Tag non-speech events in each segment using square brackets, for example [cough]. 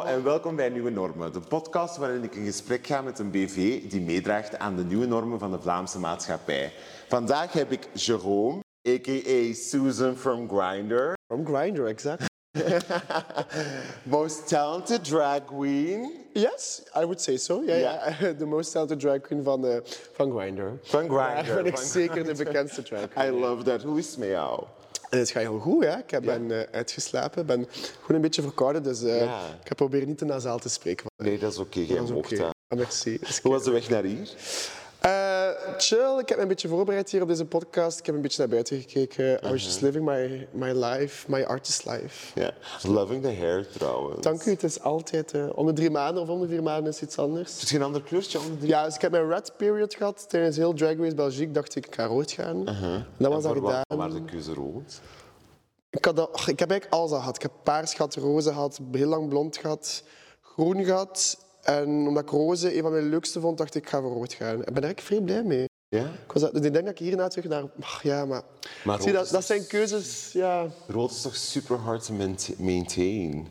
Hallo en welkom bij Nieuwe Normen, de podcast waarin ik in gesprek ga met een BV die meedraagt aan de nieuwe normen van de Vlaamse maatschappij. Vandaag heb ik Jerome, a.k.a. Susan from Grindr. From Grindr, exact. [laughs] Most talented drag queen Yes, I would say so. Ja, Ja. ja. De most talented drag queen van, eh van Grindr. van Grindr. Ja, [laughs] ben ik Van- zeker de bekendste drag queen. I love that. Hoe is het met jou? En het gaat heel goed, ja. Ik heb ben eh, uitgeslapen, ben gewoon een beetje verkouden, dus eh, Ja. ik heb proberen niet te nasaal te spreken. Nee, dat is oké. Jij mocht oké. dat. Ah, merci. Hoe was de weg naar hier? Eh, chill, ik heb me een beetje voorbereid hier op deze podcast. Ik heb een beetje naar buiten gekeken. I was just living my, my life, my artist life. Ja. Loving the hair trouwens. Dank u, het is altijd onder drie maanden of onder vier maanden is iets anders. Is het geen ander kleurtje? Ja, dus ik heb mijn red period gehad tijdens heel Drag Race Belgique. Dacht ik, ik ga rood gaan. En dat was En dat voor wat- gedaan. Waar de keuze rood? Ik, had dat, ik heb eigenlijk alles al gehad. Ik heb paars gehad, roze gehad, heel lang blond gehad, groen gehad. En omdat ik roze een van mijn leukste vond, dacht ik, ik ga voor rood gaan. Ik ben er eigenlijk vrij blij mee. Ja? Ik, was, ik denk dat ik hierna terug naar... Ach, ja, maar... Maar zie, dat, dat zijn keuzes, ja... Rood is toch super hard maint- maintain?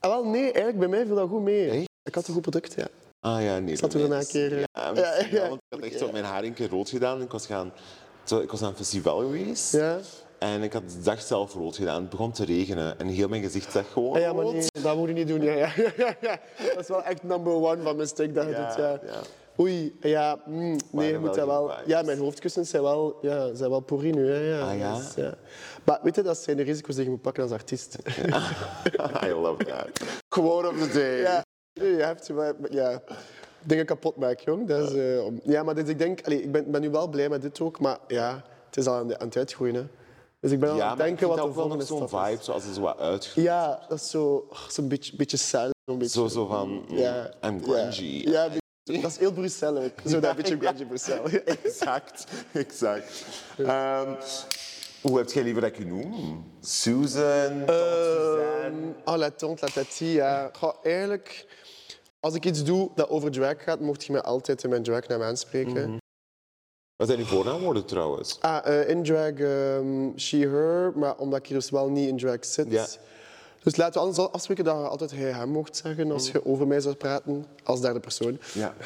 Ah, wel, nee, eigenlijk bij mij viel dat goed mee. Echt? Ik had een goed product, ja. Ah ja, nee. Zat bij er een keer, eh, [laughs] Ja, want ik had echt zo mijn haar een keer rood gedaan. Ik was, gaan, ik was aan een festival geweest. Ja. En ik had de dag zelf rood gedaan. Het begon te regenen. En heel mijn gezicht zag gewoon Ah, ja, maar nee, dat moet je niet doen. Ja, ja, ja. Dat is wel echt number one van mistake dat je Ja, doet. Ja. Oei, ja, mm, nee, je moet dat wel. Ja, mijn hoofdkussens zijn wel, ja, zijn wel pourri nu. Hè, ja. Ah, ja? Dus, ja. Maar weet je, dat zijn de risico's die je moet pakken als artiest. [laughs] I love that. Quote of the day. ja, je hebt wel- ja, dingen kapot maken, jong. Dat is, eh, om- ja, maar dus ik denk, allee, ik ben, ben nu wel blij met dit ook, maar ja, het is al aan, de- aan het uitgroeien. Hè. Dus ik ben Ja, aan het denken wat de volgende zo'n stap is. vibe, zoals het zo wat uitgroeit. Ja, dat is zo, oh, zo'n beetje, beetje cel. Zo'n beetje. Zo, zo van, mm, Ja. I'm grungy. Ja, ja, dat is heel Brussel ook. Zo dat beetje [laughs] grungy Brussel. [laughs] Exact, exact. Ehm, hoe heb jij liever dat ik je noem? Susan? Suzanne? Oh, la tante, la tati, ja. Goh, eigenlijk, als ik iets doe dat over drag gaat, mocht je mij altijd in mijn dragnaam aanspreken. Wat zijn die voornaamwoorden trouwens? Ah, eh, in drag, ehm, she, her, maar omdat ik hier dus wel niet in drag zit. Ja. Dus laten we anders afspreken dat je altijd hij, hem mocht zeggen als je over mij zou praten, als derde persoon. Ja. [laughs]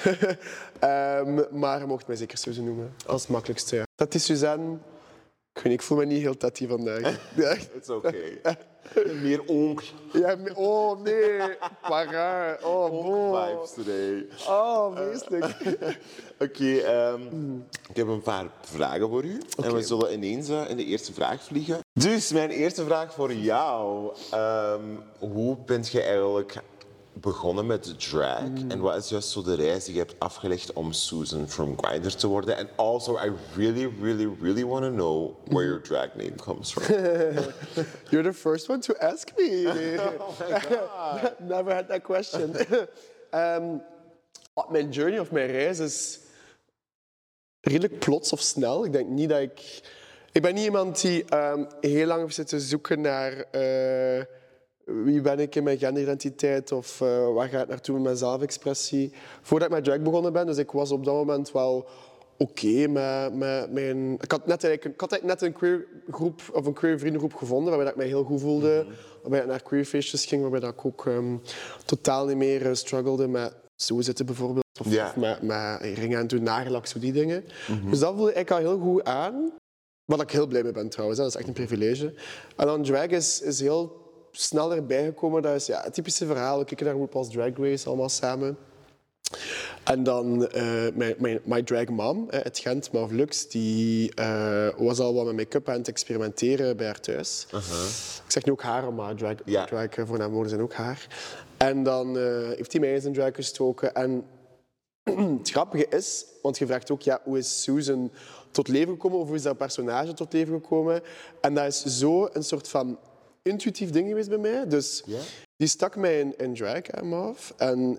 Ehm, maar je mocht mij zeker Susan noemen, als het makkelijkste. Ja. Tati Suzanne, ik, weet ik voel me niet heel tati vandaag. Ja. It's okay. [laughs] Meer onkel Ja, me- oh nee, raar. Oh, boh. vibes today. Oh, vreselijk. [laughs] Oké, ehm, ik heb een paar vragen voor u. En we zullen ineens eh, in de eerste vraag vliegen. Dus mijn eerste vraag voor jou. Ehm, hoe bent je eigenlijk begonnen met drag? En wat is juist zo de reis die je hebt afgelegd om Susan from Grindr te worden? En also, I really, really, really want to know where your drag name comes from. [laughs] You're the first one to ask me. [laughs] [laughs] Never had that question. Wat mijn journey of mijn reis is redelijk plots of snel. Ik denk niet dat ik... Ik ben niet iemand die ehm, heel lang heeft zitten zoeken naar... eh, wie ben ik in mijn genderidentiteit of eh, waar ga ik naartoe met mijn zelfexpressie. Voordat ik met drag begonnen ben, dus ik was op dat moment wel oké met, met mijn... Ik had, net, eigenlijk, ik had eigenlijk net een queer groep of een queer vriendengroep gevonden waarbij ik mij heel goed voelde. Waarbij ik naar queerfeestjes ging, waarbij ik ook ehm, totaal niet meer eh, struggelde met zo zitten bijvoorbeeld. Of, met, met ringen aan doen, nagellak, zo die dingen. Dus dat voelde ik al heel goed aan. Wat ik heel blij mee ben trouwens, hè. dat is echt een privilege. En dan drag is, is heel snel erbij gekomen. Dat is ja, het typische verhaal. We kijken naar RuPaul's Drag Race allemaal samen. En dan eh, mijn, mijn my drag mom eh, uit Gent, Mav Lux, die eh, was al wat met make-up aan het experimenteren bij haar thuis. Ik zeg nu ook haar, maar drag, Ja. drag voornaamwoorden zijn ook haar. En dan heeft hij mij eens in drag gestoken. En [clears throat] het grappige is, want je vraagt ook, ja, hoe is Susan tot leven gekomen of hoe is dat personage tot leven gekomen? En dat is zo een soort van intuïtief ding geweest bij mij. Dus die stak mij in, in drag aan af. En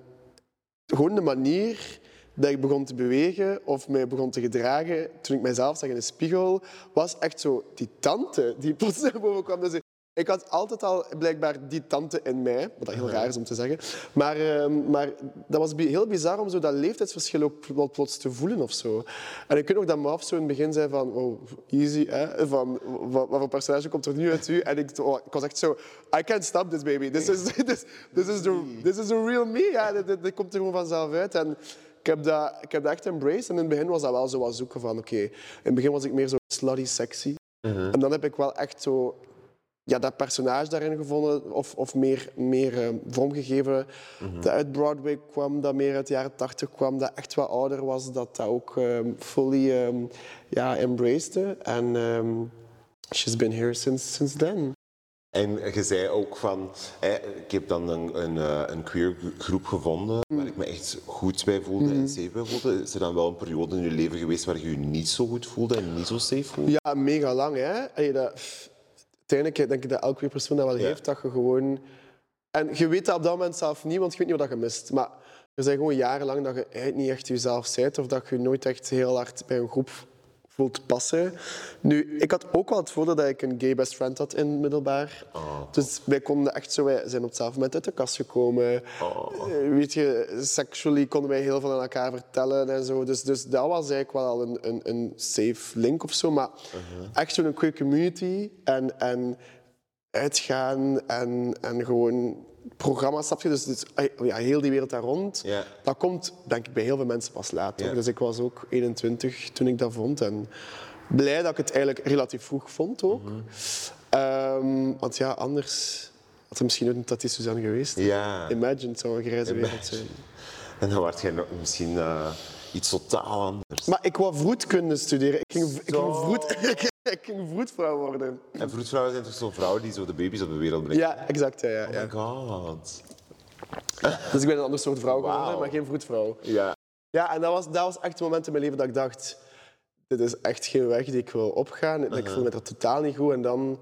gewoon de manier dat ik begon te bewegen of mij begon te gedragen toen ik mijzelf zag in de spiegel, was echt zo die tante die [laughs] plots naar boven kwam. Dus Ik had altijd al blijkbaar die tante in mij, wat dat heel raar is om te zeggen. Maar, ehm, maar dat was heel bizar om zo dat leeftijdsverschil ook wel plots te voelen of zo. En ik weet nog dat Maf zo in het begin zei van, oh, easy, hè? Van, wat, wat voor personage komt er nu uit u? En ik, oh, ik was echt zo, I can't stop this baby. This is, [laughs] this, this is, the, this is the real me. Ja, dit komt er gewoon vanzelf uit. En ik heb, dat, ik heb dat echt embraced. En in het begin was dat wel zo wat zoeken van, oké, in het begin was ik meer zo slutty sexy. En dan heb ik wel echt zo ja, dat personage daarin gevonden, of, of meer, meer eh, vormgegeven. Dat uit Broadway kwam, dat meer uit de jaren tachtig kwam, dat echt wat ouder was, dat dat ook ehm, fully ehm, ja, embraced. En ehm, she's been here since, since then. En je zei ook van, ik heb dan een, een, eh, een queer groep gevonden waar ik me echt goed bij voelde en safe bij voelde. Is er dan wel een periode in je leven geweest waar je je niet zo goed voelde en niet zo safe voelde? Ja, mega lang. Hè? Dat, uiteindelijk denk ik dat elke persoon dat wel Ja. heeft. Dat je gewoon... En je weet dat op dat moment zelf niet, want je weet niet wat je mist. Maar er zijn gewoon jarenlang dat je niet echt jezelf bent of dat je nooit echt heel hard bij een groep voelt passen. Nu, ik had ook wel het voordeel dat ik een gay best friend had in middelbaar. Dus wij konden echt zo... Wij zijn op hetzelfde moment uit de kast gekomen. Eh, Weet je, sexually konden wij heel veel aan elkaar vertellen en zo. Dus, dus dat was eigenlijk wel al een, een, een safe link of zo. Maar echt zo'n queer community en, en uitgaan en, en gewoon programma's, snap je? Dus, dus ja, heel die wereld daar rond. Ja. Dat komt, denk ik, bij heel veel mensen pas later. Dus ik was ook 21 toen ik dat vond. En blij dat ik het eigenlijk relatief vroeg vond ook. Ehm, want ja, anders had er misschien ook een Tati Suzanne geweest. Imagine, het zou een grijze wereld zijn. En dan werd jij misschien eh, iets totaal anders. Maar ik wou vroedkunde studeren. Ik ging, ik ging, vroed, [laughs] [laughs] ik, ging vroedvrouw worden. En vroedvrouwen zijn toch zo'n vrouwen die zo de baby's op de wereld brengen? Ja, exact. Ja, ja, Oh my god. [laughs] Dus ik ben een ander soort vrouw geworden, maar geen vroedvrouw. Ja. Ja, en dat was, dat was echt het moment in mijn leven dat ik dacht... Dit is echt geen weg die ik wil opgaan. Ik voel me er totaal niet goed. En dan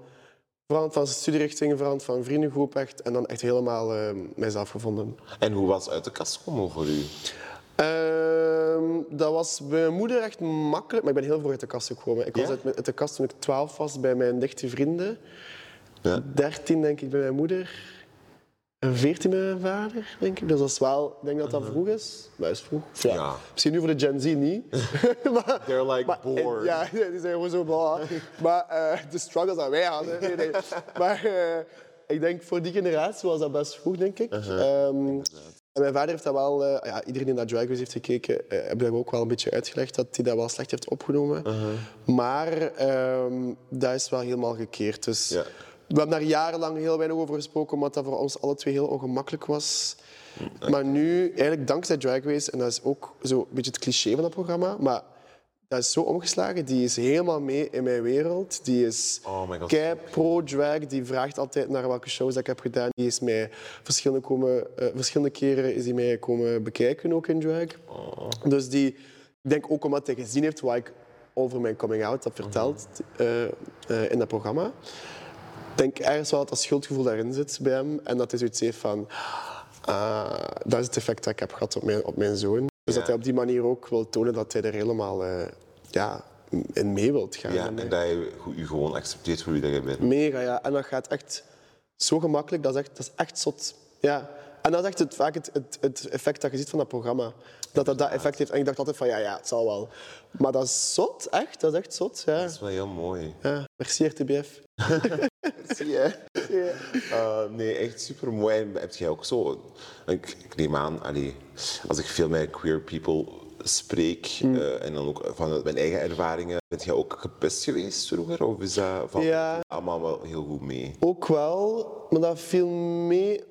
veranderd van studierichting, veranderd van vriendengroep echt. En dan echt helemaal eh, mijzelf gevonden. En hoe was uit de kast komen voor u? Ehm, dat was bij mijn moeder echt makkelijk, maar ik ben heel vroeg uit de kast gekomen. Ik was uit, uit de kast toen ik 12 was bij mijn dichte vrienden. Ja. 13 denk ik bij mijn moeder. En 14 bij mijn vader, denk ik. Dus dat is wel, ik denk dat dat vroeg is. Maar is vroeg. Ja. Ja. Misschien nu voor de Gen Z niet. [laughs] [laughs] maar, They're like maar, bored. [laughs] Ja, die zijn gewoon zo blah. Maar eh, de struggles dat wij hadden. Nee, nee. Maar eh, ik denk voor die generatie was dat best vroeg, denk ik. Ehm, en mijn vader heeft dat wel... eh, ja, iedereen die naar Drag Race heeft gekeken, eh, heb ik ook wel een beetje uitgelegd dat hij dat wel slecht heeft opgenomen. Maar ehm, dat is wel helemaal gekeerd. Dus Ja. we hebben daar jarenlang heel weinig over gesproken, omdat dat voor ons alle twee heel ongemakkelijk was. Maar nu, eigenlijk dankzij Drag Race, en dat is ook zo een beetje het cliché van dat programma, maar dat is zo omgeslagen. Die is helemaal mee in mijn wereld. Die is Oh my god. kei pro-drag. Die vraagt altijd naar welke shows dat ik heb gedaan. Die is mij verschillende, komen, eh, verschillende keren is die mij komen bekijken, ook in drag. Dus die, ik denk ook omdat hij gezien heeft wat ik over mijn coming-out heb verteld eh, eh, in dat programma. Ik denk ergens wel dat dat schuldgevoel daarin zit bij hem. En dat hij zoiets heeft van... ah, dat is het effect dat ik heb gehad op mijn, op mijn zoon. Dus Ja. dat hij op die manier ook wil tonen dat hij er helemaal eh, ja, in mee wilt gaan. Ja, En, en dat je je gewoon accepteert voor wie dat je bent. Mega, ja. En dat gaat echt zo gemakkelijk. Dat is echt, dat is echt zot. Ja. En dat is echt het, vaak het, het, het effect dat je ziet van dat programma. Dat dat dat effect heeft. En ik dacht altijd van, ja, ja, het zal wel. Maar dat is zot, echt. Dat is echt zot, ja. Dat is wel heel mooi. ja. Merci, RTBF. [laughs] Zie je? Eh, nee, echt super mooi. En heb jij ook zo... Ik, ik neem aan, allee, als ik veel met queer people spreek Mm. eh, en dan ook van mijn eigen ervaringen, ben jij ook gepest geweest vroeger? Of is dat van Ja. allemaal wel heel goed mee? Ook wel, maar dat viel mee...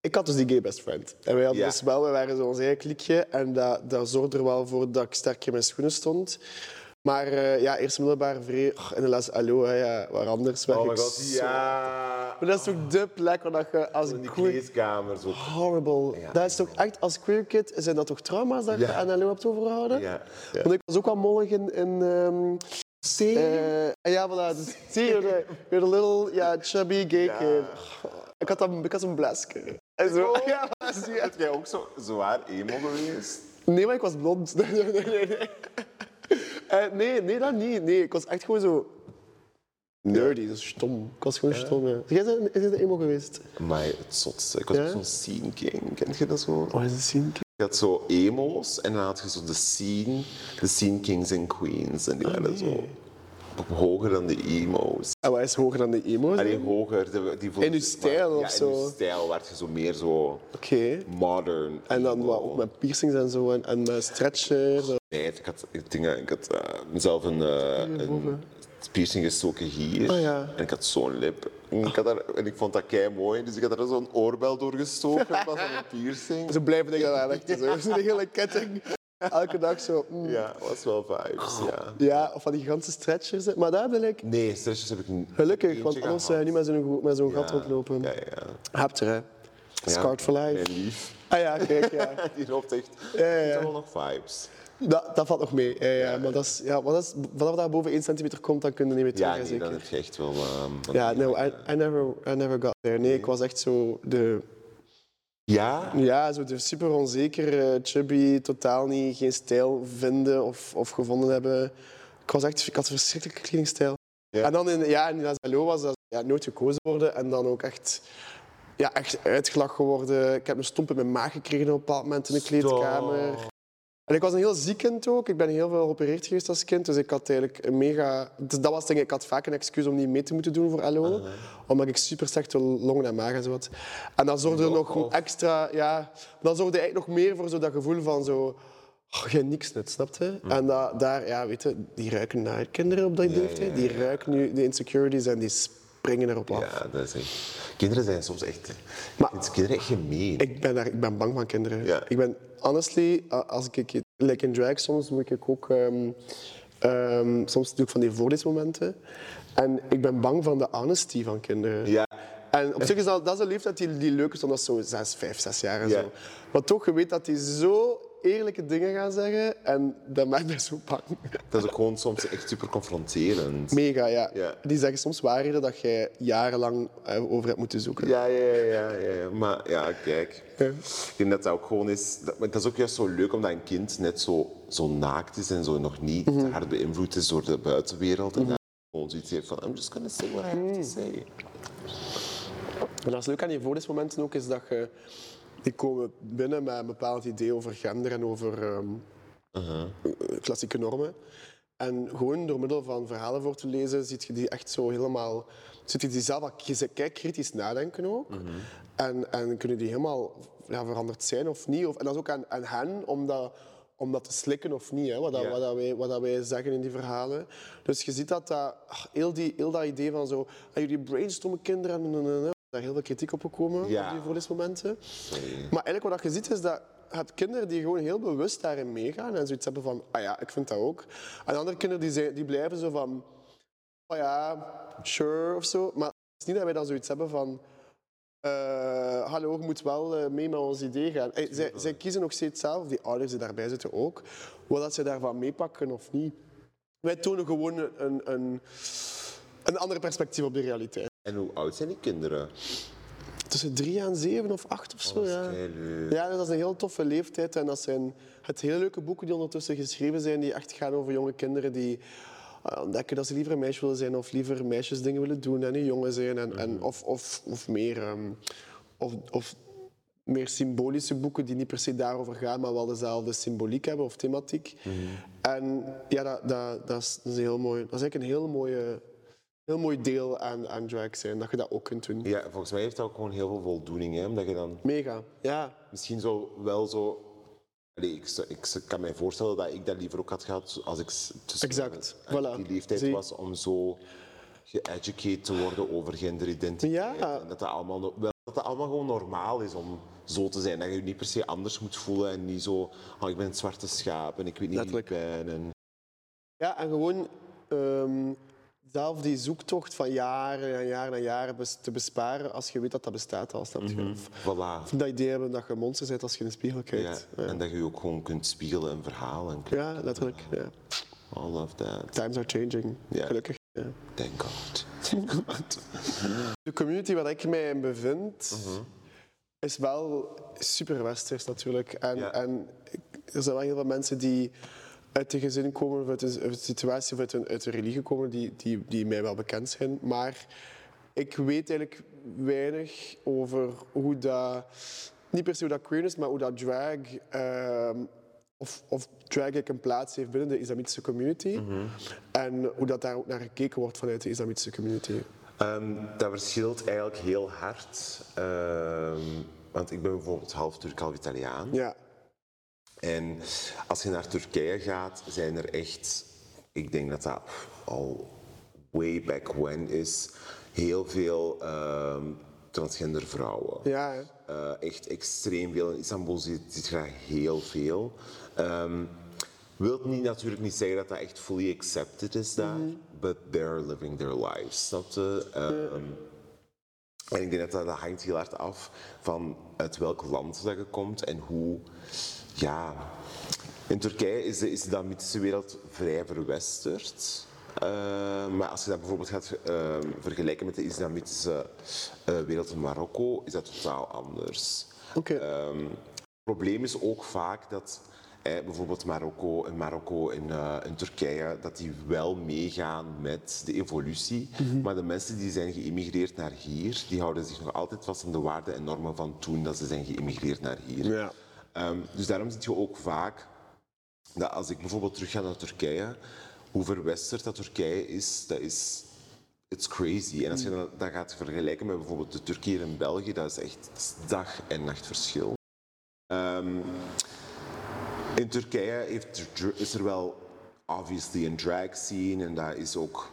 Ik had dus die gay best friend. En wij hadden Ja. dus wel, we waren zo ons eigen klikje. En dat, dat zorgde er wel voor dat ik sterk in mijn schoenen stond. Maar eh, ja, eerst middelbaar vrij... goh, in de les, hallo, hè, ja, waar anders werk Oh my ik god, zo- ja! Maar dat is toch de plek waar dat je als In die queer... Zo. Horrible. Ja. Dat is toch echt, als queer kid, zijn dat toch trauma's dat je Ja. aan LO hebt overgehouden? Ja. ja. Want ik was ook wel mollig in... in ehm, eh, ja, voilà. Dus, zie je, you're little ja, chubby gay Ja. kid. Ik had dat, ik had zo'n blasker. En zo. Ja, zie [laughs] je. Heb jij ook zo zwaar emo geweest? Nee, maar ik was blond. [laughs] Nee, nee, nee. Nee. Eh, nee, nee, dat niet. Nee, ik was echt gewoon zo... nerdy, dat is stom. Ik was gewoon stom. Ja. Jij bent, is de emo geweest? Maar het zotste. Ik was Ja? zo'n scene king. Ken je dat zo? Wat is het zien? Je had zo emo's en dan had je zo de scene, de scene kings en queens. En die Ah, waren zo hoger dan de emo's. En wat is hoger dan de emo's? Allee, Oké. hoger. De, die In uw stijl of ja, zo? in uw stijl werd je zo meer zo modern. En dan wat, ook met piercings en zo en, en met stretchers. Nee, ik had, ik, denk, ik had eh, mezelf een, eh, een piercing gestoken hier. Oh, ja. En ik had zo'n lip. En ik, had daar, en ik vond dat kei mooi, dus ik had er zo'n oorbel door gestoken. Dat was een [laughs] piercing. Zo blijven dingen aan echt. Zo. Zo'n hele ketting. Elke dag zo. mm. Ja, was wel vibes. Ja. Ja, of van die gigantische stretchers. Maar daar ben ik Nee, stretches heb ik niet. gelukkig, want anders zou je niet met zo'n met zo'n gat Ja, rondlopen. Ja, ja. Hebt er, hè. Scarred for life. Lief. Ah ja, kijk, ja. [laughs] Die loopt echt. Ja, ja, ja. Nog vibes. Dat, dat valt nog mee. Ja, ja, maar dat is, ja, maar dat is, vanaf dat boven 1 centimeter komt, dan kun je niet meer terug, Ja, nee, zeker. dan heb je echt wel. ehm, Ja, no, I, I, never, I never got there. Nee, ik was echt zo de, Ja? ja, zo de super onzeker, eh, chubby, totaal niet, geen stijl vinden of, of gevonden hebben. Ik, was echt, ik had een verschrikkelijke kledingstijl. Ja. En dan in, ja, in Lazalo was dat ja, nooit gekozen worden en dan ook echt, ja, echt uitgelachen geworden. Ik heb een stomp in mijn maag gekregen op een bepaald moment in de kleedkamer. En ik was een heel ziek kind ook. Ik ben heel veel geopereerd geweest als kind. Dus ik had eigenlijk een mega... Dus dat was denk ik, ik had vaak een excuus om niet mee te moeten doen voor LO. Omdat ik super slechte longen en maag en zo had. En dan zorgde er nog Of- extra... Ja, dan zorgde eigenlijk nog meer voor zo dat gevoel van zo... Oh, geen niks net, snap je? En dat, daar, ja, weet je, die ruiken naar kinderen op die leeftijd. Die ruiken nu de insecurities en die springen erop af. Ja, dat is echt... Kinderen zijn soms echt... Maar- kinderen echt gemeen. Ik ben, daar, ik ben bang van kinderen. Ja. Ik ben, honestly, als ik, like in drag soms moet ik ook, ehm, ehm, soms doe ik van die voorleesmomenten. En ik ben bang van de honesty van kinderen. Ja. En op zich is dat, dat is een leeftijd die, die leuk is, omdat dat zo zes, vijf, zes jaar en zo. Maar toch, je weet dat die zo eerlijke dingen gaan zeggen en dat maakt mij zo bang. Dat is ook gewoon soms echt super confronterend. Mega, ja. Ja. Die zeggen soms waarheden dat jij jarenlang eh, over hebt moeten zoeken. Ja, ja, ja, ja, ja. Maar ja, kijk. Ik denk dat dat ook gewoon is... Dat, maar dat is ook juist zo leuk omdat een kind net zo, zo naakt is en zo nog niet Mhm. hard beïnvloed is door de buitenwereld. En dat gewoon zoiets heeft van, I'm just gonna say what I have Mhm. to say. En dat is leuk aan die voorleesmomenten ook, is dat je... Die komen binnen met een bepaald idee over gender en over ehm, klassieke normen. En gewoon door middel van verhalen voor te lezen, ziet je die echt zo helemaal... Zit je die zelf je kijk kritisch nadenken ook. En, en kunnen die helemaal ja, veranderd zijn of niet. Of, en dat is ook aan, aan hen om dat, om dat te slikken of niet, hè, wat, dat, wat, dat wij, wat dat wij zeggen in die verhalen. Dus je ziet dat, dat heel, die, heel dat idee van zo... ah, jullie brainstormen kinderen... daar heel veel kritiek op gekomen, Ja. op die voorleesmomenten. Maar eigenlijk wat je ziet is dat je hebt kinderen die gewoon heel bewust daarin meegaan en zoiets hebben van, ah ja, ik vind dat ook. En andere kinderen die, zijn, die blijven zo van, oh ja, sure of zo. Maar het is niet dat wij dan zoiets hebben van, eh, hallo, je moet wel eh, mee met ons idee gaan. Hey, zij, zij kiezen nog steeds zelf, die ouders die daarbij zitten ook, wat dat ze daarvan meepakken of niet. Wij tonen gewoon een, een, een ander perspectief op de realiteit. En hoe oud zijn die kinderen? Tussen drie en zeven of acht of zo, Dat is ja. Ja, dat is een heel toffe leeftijd. En dat zijn het hele leuke boeken die ondertussen geschreven zijn, die echt gaan over jonge kinderen die eh, ontdekken dat ze liever een meisje willen zijn of liever meisjesdingen willen doen en een jongen zijn. En, en, of, of, of, meer, ehm, of, of meer symbolische boeken die niet per se daarover gaan, maar wel dezelfde symboliek hebben of thematiek. En ja, dat, dat, dat, is, dat is heel mooi. Dat is eigenlijk een heel, mooie, heel mooi deel aan, aan drag zijn, dat je dat ook kunt doen. Ja, volgens mij heeft dat ook gewoon heel veel voldoening, hè, omdat je dan Mega, ja. misschien zo wel zo. Allee, ik, ik kan me voorstellen dat ik dat liever ook had gehad als ik tussen Exact, voilà. die leeftijd Zie. was om zo geëducated te worden over genderidentiteit. Ja. En dat dat, allemaal, wel, dat dat allemaal gewoon normaal is om zo te zijn. Dat je je niet per se anders moet voelen en niet zo, oh, ik ben het zwarte schaap en ik weet niet Letterlijk. wie ik ben. En, Ja, en gewoon ehm, zelf die zoektocht van jaren en jaren en jaren te besparen als je weet dat dat bestaat al, snap je? Voilà. of dat idee hebben dat je een monster bent als je in de spiegel kijkt. Ja, En dat je je ook gewoon kunt spiegelen en verhalen. Ja, letterlijk. Ja. I love that. Times are changing, gelukkig. Thank God. Thank God. [laughs] De community waar ik mij in bevind, is wel super westers natuurlijk. En, Ja. en er zijn wel heel veel mensen die uit een gezin komen, of uit een, uit een situatie of uit een, uit een religie komen die, die, die mij wel bekend zijn. Maar ik weet eigenlijk weinig over hoe dat, niet per se hoe dat queer is, maar hoe dat drag, ehm, of, of drag eigenlijk een plaats heeft binnen de islamitische community. En hoe dat daar ook naar gekeken wordt vanuit de islamitische community. Ehm, dat verschilt eigenlijk heel hard. Ehm, want ik ben bijvoorbeeld half Turk, half Italiaan. Ja, En als je naar Turkije gaat, zijn er echt, ik denk dat dat al way back when is, heel veel ehm, transgender vrouwen. ja. Eh, echt extreem veel. In Istanbul zit, daar heel veel. Ehm wilt niet, natuurlijk niet zeggen dat dat echt fully accepted is daar, but they're living their lives. Snap je? Ehm, en ik denk dat dat, dat hangt heel hard af van uit welk land dat je komt en hoe, ja... In Turkije is de islamitische wereld vrij verwesterd. Eh, maar als je dat bijvoorbeeld gaat eh, vergelijken met de islamitische eh, wereld in Marokko, is dat totaal anders. Oké. Ehm, het probleem is ook vaak dat eh, bijvoorbeeld Marokko en Marokko en, eh, Turkije, dat die wel meegaan met de evolutie. Maar de mensen die zijn geïmigreerd naar hier, die houden zich nog altijd vast aan de waarden en normen van toen dat ze zijn geïmigreerd naar hier. Ja. Ehm, dus daarom zie je ook vaak dat als ik bijvoorbeeld terug ga naar Turkije, hoe verwesterd dat Turkije is, dat is it's crazy. En als je dat, gaat vergelijken met bijvoorbeeld de Turkije in België, dat is echt dag en nacht verschil. Ehm, in Turkije heeft, is er wel obviously een drag scene en dat is ook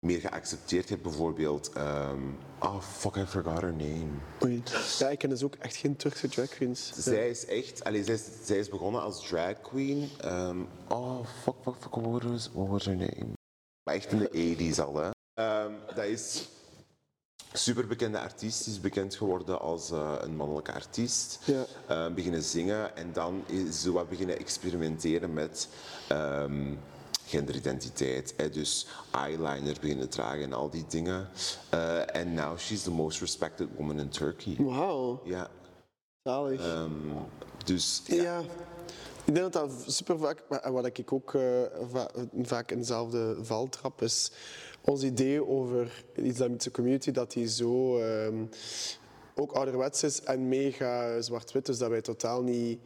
meer geaccepteerd. Hebt bijvoorbeeld, ehm oh fuck, I forgot her name. Oei. Ja, ik ken dus ook echt geen Turkse drag queens. Zij is echt, allee, zij, is, zij is begonnen als drag queen. Ehm, oh, fuck, fuck, fuck, what was, what was her name? Maar echt in de 80s al, hè. Ehm, dat is super bekende artiest. Die is bekend geworden als eh, een mannelijke artiest. Ja. Beginnen zingen en dan is ze wat beginnen experimenteren met genderidentiteit. Hè. Dus eyeliner beginnen dragen en al die dingen. Eh, En now she's the most respected woman in Turkey. Wauw, Ja. zalig. Ehm, dus Ja. Ik denk dat dat super vaak, wat ik ook eh, va- vaak in dezelfde val trap, is ons idee over de islamitische community, dat die zo ehm, ook ouderwets is en mega zwart-wit, dus dat wij totaal niet,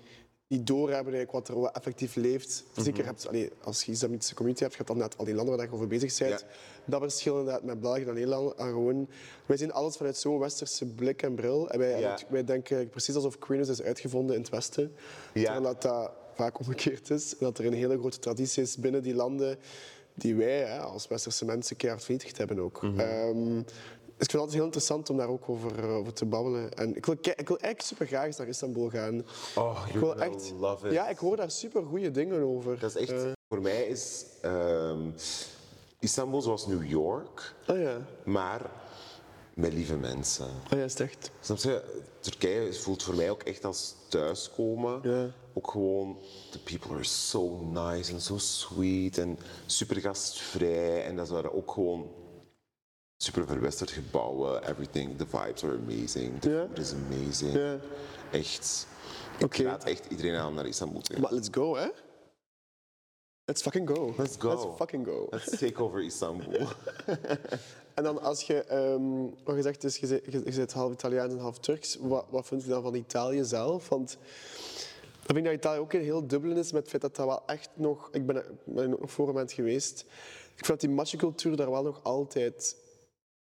niet doorhebben eigenlijk wat er effectief leeft. Zeker hebt, allee, als je islamitische community hebt, je hebt dan net al die landen waar je over bezig bent. Ja. Dat verschil inderdaad met België en Nederland. En gewoon, wij zien alles vanuit zo'n westerse blik en bril. En wij, Ja. wij denken precies alsof queerness is uitgevonden in het Westen. Ja. Terwijl dat, dat vaak omgekeerd is. En dat er een hele grote traditie is binnen die landen die wij hè, als westerse mensen keihard vernietigd hebben ook. Mhm. Ehm, ik vind het altijd heel interessant om daar ook over, eh, over te babbelen. En ik wil, ik wil eigenlijk super graag eens naar Istanbul gaan. Oh, ik wil echt, love it. Ja, ik hoor daar super goede dingen over. Dat is echt, Eh, voor mij is ehm, Istanbul zoals New York, oh ja, maar met lieve mensen. oh ja, is echt. Snap je? Turkije voelt voor mij ook echt als thuiskomen. Ja. Ook gewoon, the people are so nice en so sweet en super gastvrij. En dat waren ook gewoon super verwesterd gebouwen. Everything, the vibes are amazing. The food is amazing. Echt. Ik raad echt iedereen aan om naar Istanbul te gaan. Maar let's go, hè? Let's fucking go. Let's go. Let's fucking go. Let's take over Istanbul. [laughs] En dan als je, ehm, wat gezegd is, je zit, je, half Italiaans en half Turks. Wat, wat vind je dan van Italië zelf? Want ik vind dat Italië ook een heel dubbel is met het feit dat dat wel echt nog... Ik ben, ben voor een maand geweest. Ik vind dat die macho-cultuur daar wel nog altijd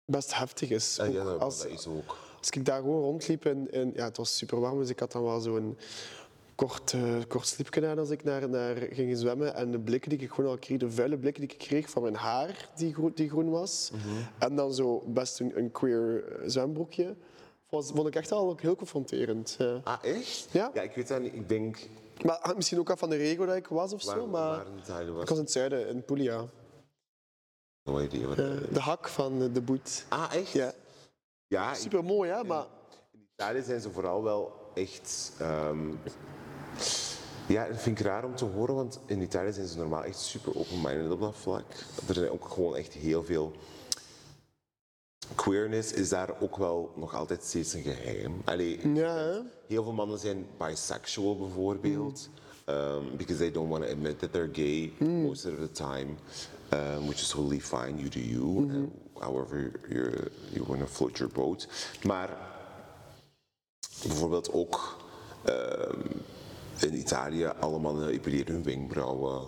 best heftig is. Ja, Ook als, dat is ook. als ik daar gewoon rondliep en, en ja, het was super warm, dus ik had dan wel zo'n kort, eh, kort slipje aan als ik naar, naar ging zwemmen. En de blikken die ik gewoon al kreeg, de vuile blikken die ik kreeg van mijn haar, die, groen, die groen was. En dan zo best een, een queer eh, zwembroekje. Was, vond ik echt al ook heel confronterend. Ja. Ah, echt? Ja. Ja, ik weet dat niet. Ik denk... Maar misschien ook af van de regio dat ik was of Waar, zo. Maar waar in Italië was ik was in het zuiden, in Puglia. Eh, de hak van eh, de boet. Ah, echt? Ja. Ja, Super mooi, hè? Maar in Italië zijn ze vooral wel echt... ehm, ja, dat vind ik raar om te horen, want in Italië zijn ze normaal echt super open-minded op dat vlak. Er zijn ook gewoon echt heel veel... Queerness is daar ook wel nog altijd steeds een geheim. Allee, ja? Heel veel mannen zijn bisexual bijvoorbeeld. um, because they don't want to admit that they're gay most of the time, um, which is totally fine. You do you, and however you're, you want to float your boat. Maar bijvoorbeeld ook ehm, in Italië, alle mannen epileren hun wenkbrauwen.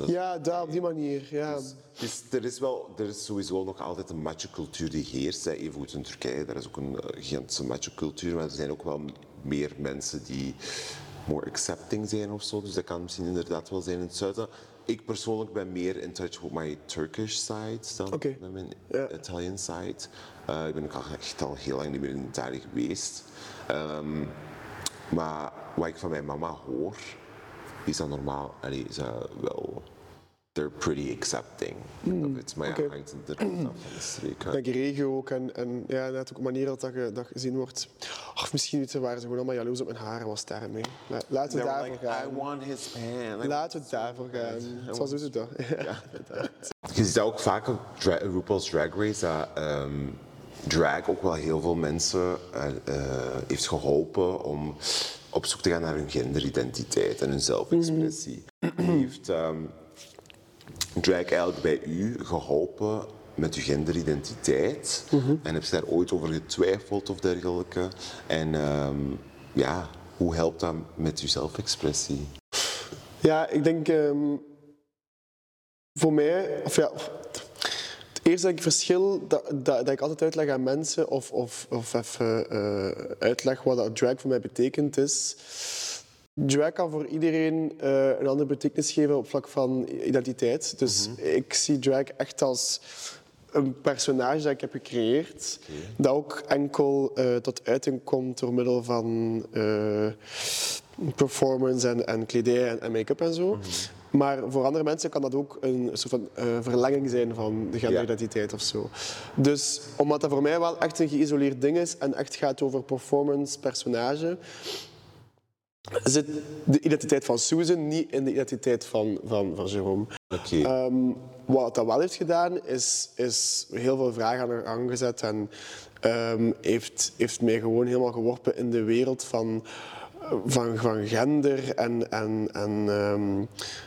Eh, Ja, daar op die manier. Ja. dus er is, wel, er is sowieso nog altijd een macho-cultuur die heerst. Even goed in Turkije, daar is ook een eh, gigantische macho-cultuur. Maar er zijn ook wel meer mensen die more accepting zijn of zo. Dus dat kan misschien inderdaad wel zijn in het zuiden. Ik persoonlijk ben meer in touch with my Turkish side dan met mijn. Italian side. Eh, ik ben ook al echt al heel lang niet meer in Italië geweest. Ehm, maar wat ik van mijn mama hoor, is dat normaal. Allee, is dat wel they're pretty accepting of it. Maar ja, oké. hangt inderdaad af van de streek. hè. Ik denk regio ook en, en ja, net ook een manier dat dat, ge- dat gezien wordt. Of misschien weten, waren ze gewoon allemaal jaloers op mijn haren, was daarmee. La- Laten we daarvoor like, gaan. I want his pen. I Laten we daarvoor gaan. Zoals is het dan? Ja. Je ziet ook vaak op dra RuPaul's Drag Race, dat ehm, drag ook wel heel veel mensen eh, eh, heeft geholpen om op zoek te gaan naar hun genderidentiteit en hun zelfexpressie. Heeft drag eigenlijk bij u geholpen met uw genderidentiteit? En heb je daar ooit over getwijfeld of dergelijke? En ehm, ja, hoe helpt dat met uw zelfexpressie? Ja, ik denk ehm, voor mij, of ja, het eerste denk ik verschil dat, dat, dat ik altijd uitleg aan mensen of, of, of even eh, uitleg wat dat drag voor mij betekent is. Drag kan voor iedereen eh, een andere betekenis geven op vlak van identiteit. Dus ik zie drag echt als een personage dat ik heb gecreëerd, dat ook enkel eh, tot uiting komt door middel van eh, performance en, en kledij en, en make-up en zo. Maar voor andere mensen kan dat ook een soort van verlenging zijn van de genderidentiteit of zo. Dus omdat dat voor mij wel echt een geïsoleerd ding is en echt gaat over performance, personage, zit de identiteit van Susan niet in de identiteit van, van, van Jerome. Ehm, wat dat wel heeft gedaan, is, is heel veel vragen aan de gang gezet en ehm, heeft, heeft mij gewoon helemaal geworpen in de wereld van, van, van gender. En, en, en ehm,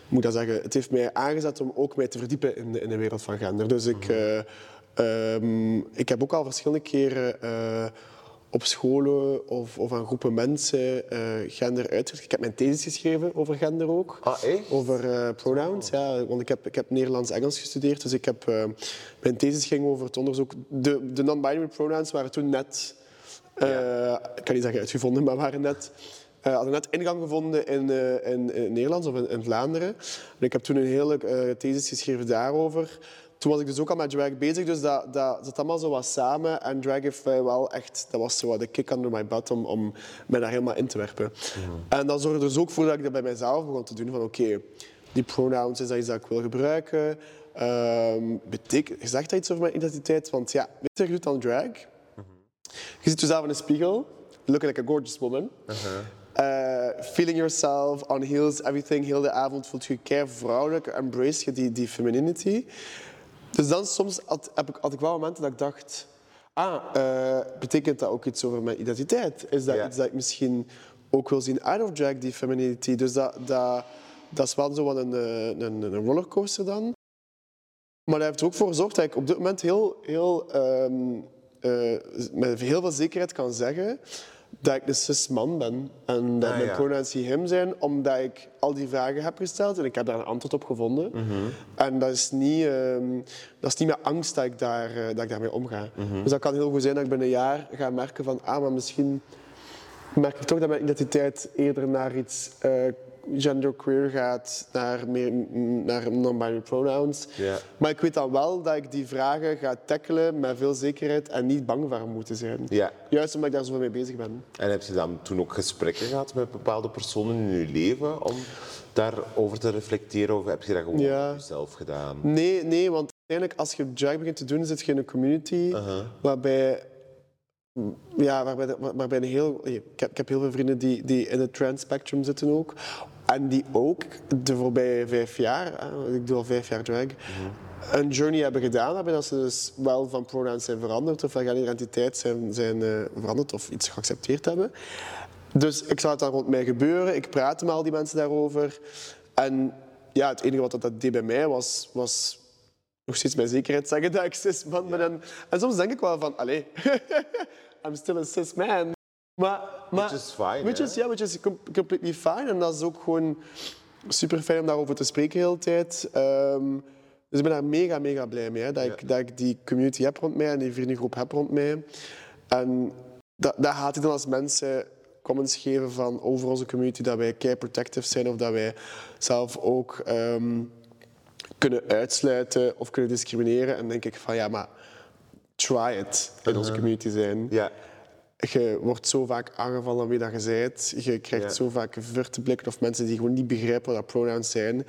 moet dat zeggen? Het heeft mij aangezet om ook mij te verdiepen in de, in de wereld van gender. Dus ik, eh, ehm, ik heb ook al verschillende keren. eh, op scholen of, of aan groepen mensen eh, gender uitgelegd. Ik heb mijn thesis geschreven over gender ook. Ah, echt? Over eh, pronouns, ja. Want ik heb, ik heb Nederlands-Engels gestudeerd. Dus ik heb, eh, mijn thesis ging over het onderzoek... De, de non-binary pronouns waren toen net... Ik kan niet zeggen uitgevonden, maar waren net... eh, hadden net ingang gevonden in, in, in Nederlands of in, in Vlaanderen. En ik heb toen een hele thesis geschreven daarover. Toen was ik dus ook al met drag bezig, dus dat, dat zat allemaal zo wat samen. En drag heeft mij wel echt... Dat was zo de kick under my butt om, om mij daar helemaal in te werpen. En dat zorgde dus ook voor dat ik dat bij mezelf begon te doen. Van oké, die pronouns, is dat iets dat ik wil gebruiken? Ehm betekent, zegt dat iets over mijn identiteit? Want ja, je doet dan drag. Je ziet jezelf in een spiegel. Looking like a gorgeous woman. Uh, feeling yourself on heels, everything. Heel de avond voelt je kei vrouwelijk. Embrace je die, die femininity. Dus dan soms had, heb ik, had ik wel momenten dat ik dacht... Ah, eh, betekent dat ook iets over mijn identiteit? Is dat Ja. iets dat ik misschien ook wil zien out of drag, die femininity? Dus dat, dat, dat is wel zo wat een, eh, een, een rollercoaster dan. Maar dat heeft er ook voor gezorgd dat ik op dit moment heel, heel, ehm, eh, met heel veel zekerheid kan zeggen dat ik een cis man ben. En dat Ah, mijn ja. pronouns die hem zijn, omdat ik al die vragen heb gesteld en ik heb daar een antwoord op gevonden. En dat is, niet, ehm, dat is niet met angst dat ik, daar, eh, dat ik daarmee omga. Dus dat kan heel goed zijn dat ik binnen een jaar ga merken van ah, maar misschien merk ik toch dat mijn identiteit eerder naar iets eh, genderqueer gaat, naar, meer, naar non-binary pronouns. Maar ik weet dan wel dat ik die vragen ga tackelen met veel zekerheid en niet bang voor moeten zijn. Ja. Juist omdat ik daar zo mee bezig ben. En heb je dan toen ook gesprekken gehad met bepaalde personen in je leven om daarover te reflecteren? Of heb je dat gewoon op jezelf gedaan? Nee, nee, want uiteindelijk als je drag begint te doen, zit je in een community waarbij, ja, waarbij, de- waarbij een heel, ik, heb, ik heb heel veel vrienden die, die in het trans spectrum zitten ook. En die ook de voorbije vijf jaar, hè, ik doe al vijf jaar drag, een journey hebben gedaan hebben dat ze dus wel van pronouns zijn veranderd of van identiteit zijn, zijn eh, veranderd of iets geaccepteerd hebben. Dus ik zag het dan rond mij gebeuren. Ik praatte met al die mensen daarover. En ja, het enige wat dat, dat deed bij mij was, was nog steeds mijn zekerheid zeggen dat ik cis man ben. En, en soms denk ik wel van, allee, [laughs] I'm still a cis man. Maar, maar, is fine, Which is, ja, which is com- completely fine. En dat is ook gewoon super fijn om daarover te spreken de hele tijd. Ehm, dus ik ben daar mega, mega blij mee. Hè, dat, ik, dat ik die community heb rond mij en die vriendengroep heb rond mij. En dat, dat haat ik dan als mensen comments geven van over onze community dat wij kei protective zijn of dat wij zelf ook ehm, kunnen uitsluiten of kunnen discrimineren. En dan denk ik van ja, maar try it in onze community zijn. Ja. Je wordt zo vaak aangevallen aan wie dat je bent. Je krijgt Ja. zo vaak verte blikken of mensen die gewoon niet begrijpen wat dat pronouns zijn.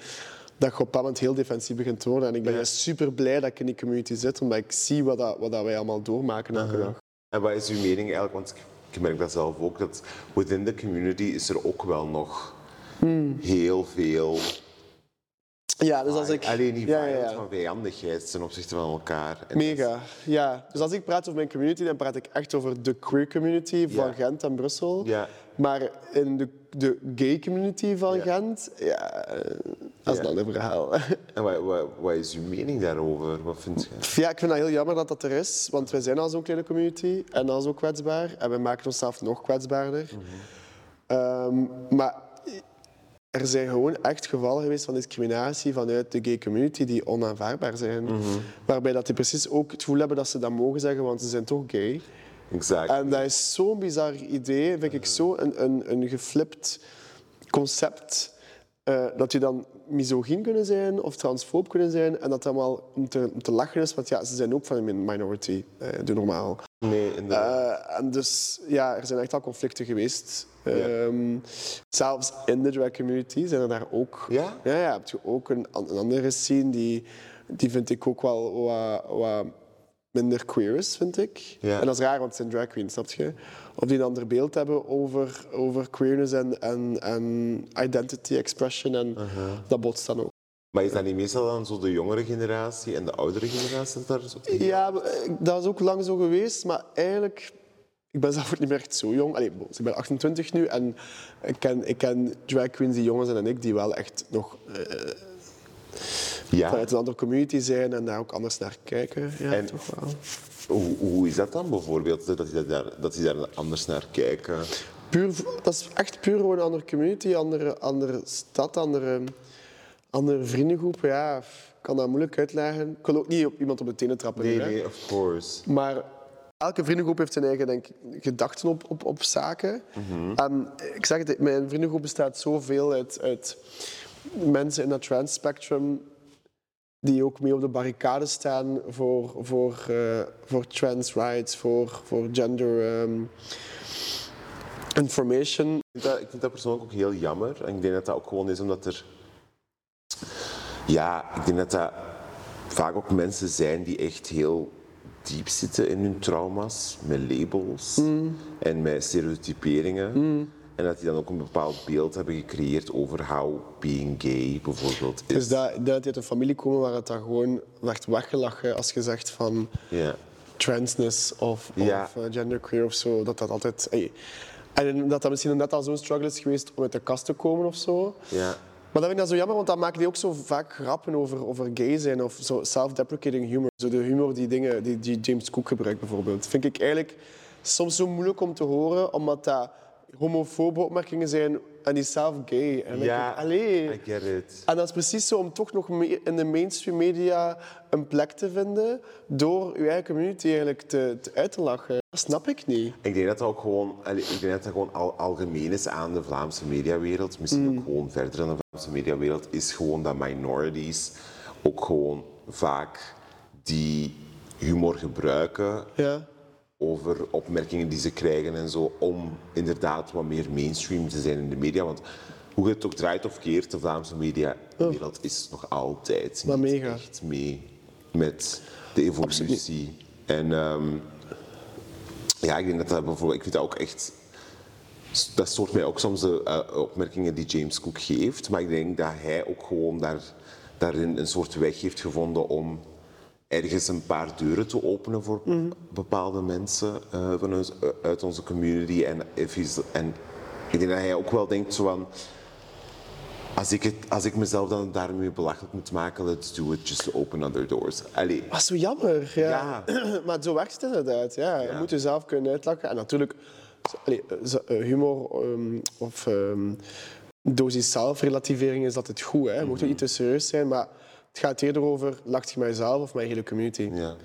Dat je op een moment heel defensief begint te worden. En ik ben Ja. super blij dat ik in die community zit, omdat ik zie wat, dat, wat dat wij allemaal doormaken elke dag. En wat is uw mening eigenlijk? Want ik- ik merk dat zelf ook, dat within the community is er ook wel nog Hmm. heel veel... Ja, dus als ik... Alleen die ja, ja, van vijandigheid ten opzichte van elkaar. En Mega, ja. Dus als ik praat over mijn community, dan praat ik echt over de queer community van Ja. Gent en Brussel. Ja. Maar in de, de gay community van Ja. Gent, ja, eh, dat is een ander verhaal. [laughs] En wat, wat, wat is uw mening daarover? Wat vind je? Ja, ik vind dat heel jammer dat dat er is, want wij zijn al zo'n kleine community en al zo kwetsbaar. En we maken onszelf nog kwetsbaarder. Ehm, maar er zijn gewoon echt gevallen geweest van discriminatie vanuit de gay community die onaanvaardbaar zijn. Waarbij dat die precies ook het gevoel hebben dat ze dat mogen zeggen, want ze zijn toch gay. Exact. En dat is zo'n bizar idee, vind ik zo een, een, een geflipt concept. eh, dat je dan misogyn kunnen zijn of transfoob kunnen zijn en dat allemaal om te, om te lachen is, want ja, ze zijn ook van een minority, eh, doe normaal. nee, inderdaad. Eh, en dus ja, er zijn echt al conflicten geweest. Ehm, zelfs in de drag community zijn er daar ook. Ja? Ja, ja heb je ook een andere scene die, die vind ik ook wel wat, wat minder queer is, vind ik. Ja. En dat is raar, want het zijn drag queens, snap je? Of die een ander beeld hebben over, over queerness en, en, en identity expression. En dat botst dan ook. maar is dat niet meestal dan zo de jongere generatie en de oudere generatie daar zo tegen? Ja, eh, dat is ook lang zo geweest, maar eigenlijk... Ik ben zelf ook niet meer echt zo jong. Allee, ik ben 28 nu en ik ken, ik ken drag queens die jonger zijn dan ik, die wel echt nog eh, Ja. vanuit een andere community zijn en daar ook anders naar kijken. Ja, En- toch wel. Hoe, hoe is dat dan bijvoorbeeld, dat die daar, dat die daar anders naar kijken? Puur, dat is echt puur gewoon een andere community, andere, andere stad, andere, andere vriendengroep. Ja, ik kan dat moeilijk uitleggen. Ik wil ook niet op iemand op de tenen trappen. Nee, nee, of course. Maar elke vriendengroep heeft zijn eigen denk, gedachten op, op, op zaken. En ik zeg het, mijn vriendengroep bestaat zoveel uit, uit mensen in dat trans spectrum die ook mee op de barricade staan voor, voor, eh, voor trans rights, voor, voor gender ehm, information. Ik vind, dat, ik vind dat persoonlijk ook heel jammer. En ik denk dat dat ook gewoon is omdat er... Ja, ik denk dat dat vaak ook mensen zijn die echt heel diep zitten in hun trauma's. Met labels en met stereotyperingen. En dat die dan ook een bepaald beeld hebben gecreëerd over how being gay bijvoorbeeld is. Dus dat, dat die uit een familie komen waar het dan gewoon werd weggelachen als je zegt van transness of, of eh, genderqueer of zo, dat dat altijd... En dat dat misschien net al zo'n struggle is geweest om uit de kast te komen of zo. Maar dat vind ik dan zo jammer, want dan maken die ook zo vaak grappen over, over gay zijn of zo self-deprecating humor. Zo de humor die, dingen, die, die James Cook gebruikt bijvoorbeeld. Vind ik eigenlijk soms zo moeilijk om te horen, omdat dat homofobe opmerkingen zijn en die zelf gay. En Ja, ik, allee. I get it. En dat is precies zo om toch nog in de mainstream media een plek te vinden door je eigen community eigenlijk te, te uit te lachen. Dat snap ik niet. Ik denk dat dat ook gewoon, allee, ik denk dat dat gewoon al, algemeen is aan de Vlaamse mediawereld. Misschien ook gewoon verder dan de Vlaamse mediawereld. Is gewoon dat minorities ook gewoon vaak die humor gebruiken Ja. Over opmerkingen die ze krijgen en zo. Om inderdaad wat meer mainstream te zijn in de media. Want hoe je het ook draait of keert, de Vlaamse mediawereld is nog altijd Maar niet mega. echt mee met de evolutie. En ehm, ja, ik denk dat dat bijvoorbeeld, ik vind dat ook echt. Dat stoort mij ook soms de eh, opmerkingen die James Cook geeft. Maar ik denk dat hij ook gewoon daar, daarin een soort weg heeft gevonden om ergens een paar deuren te openen voor bepaalde mensen eh, van ons, eh, uit onze community. En, en ik denk dat hij ook wel denkt zo van... Als ik, het, als ik mezelf dan daarmee belachelijk moet maken, let's do it just to open other doors. Allee, Dat is zo jammer. Ja. [clears throat] maar zo werkt het inderdaad. Ja. Je moet jezelf kunnen uitlachen. En natuurlijk, allee, eh, humor ehm, of ehm dosis zelfrelativering is altijd goed. Hè. Je moet ook niet te serieus zijn, maar het gaat eerder over, lacht je met jezelf of met je hele community? ja.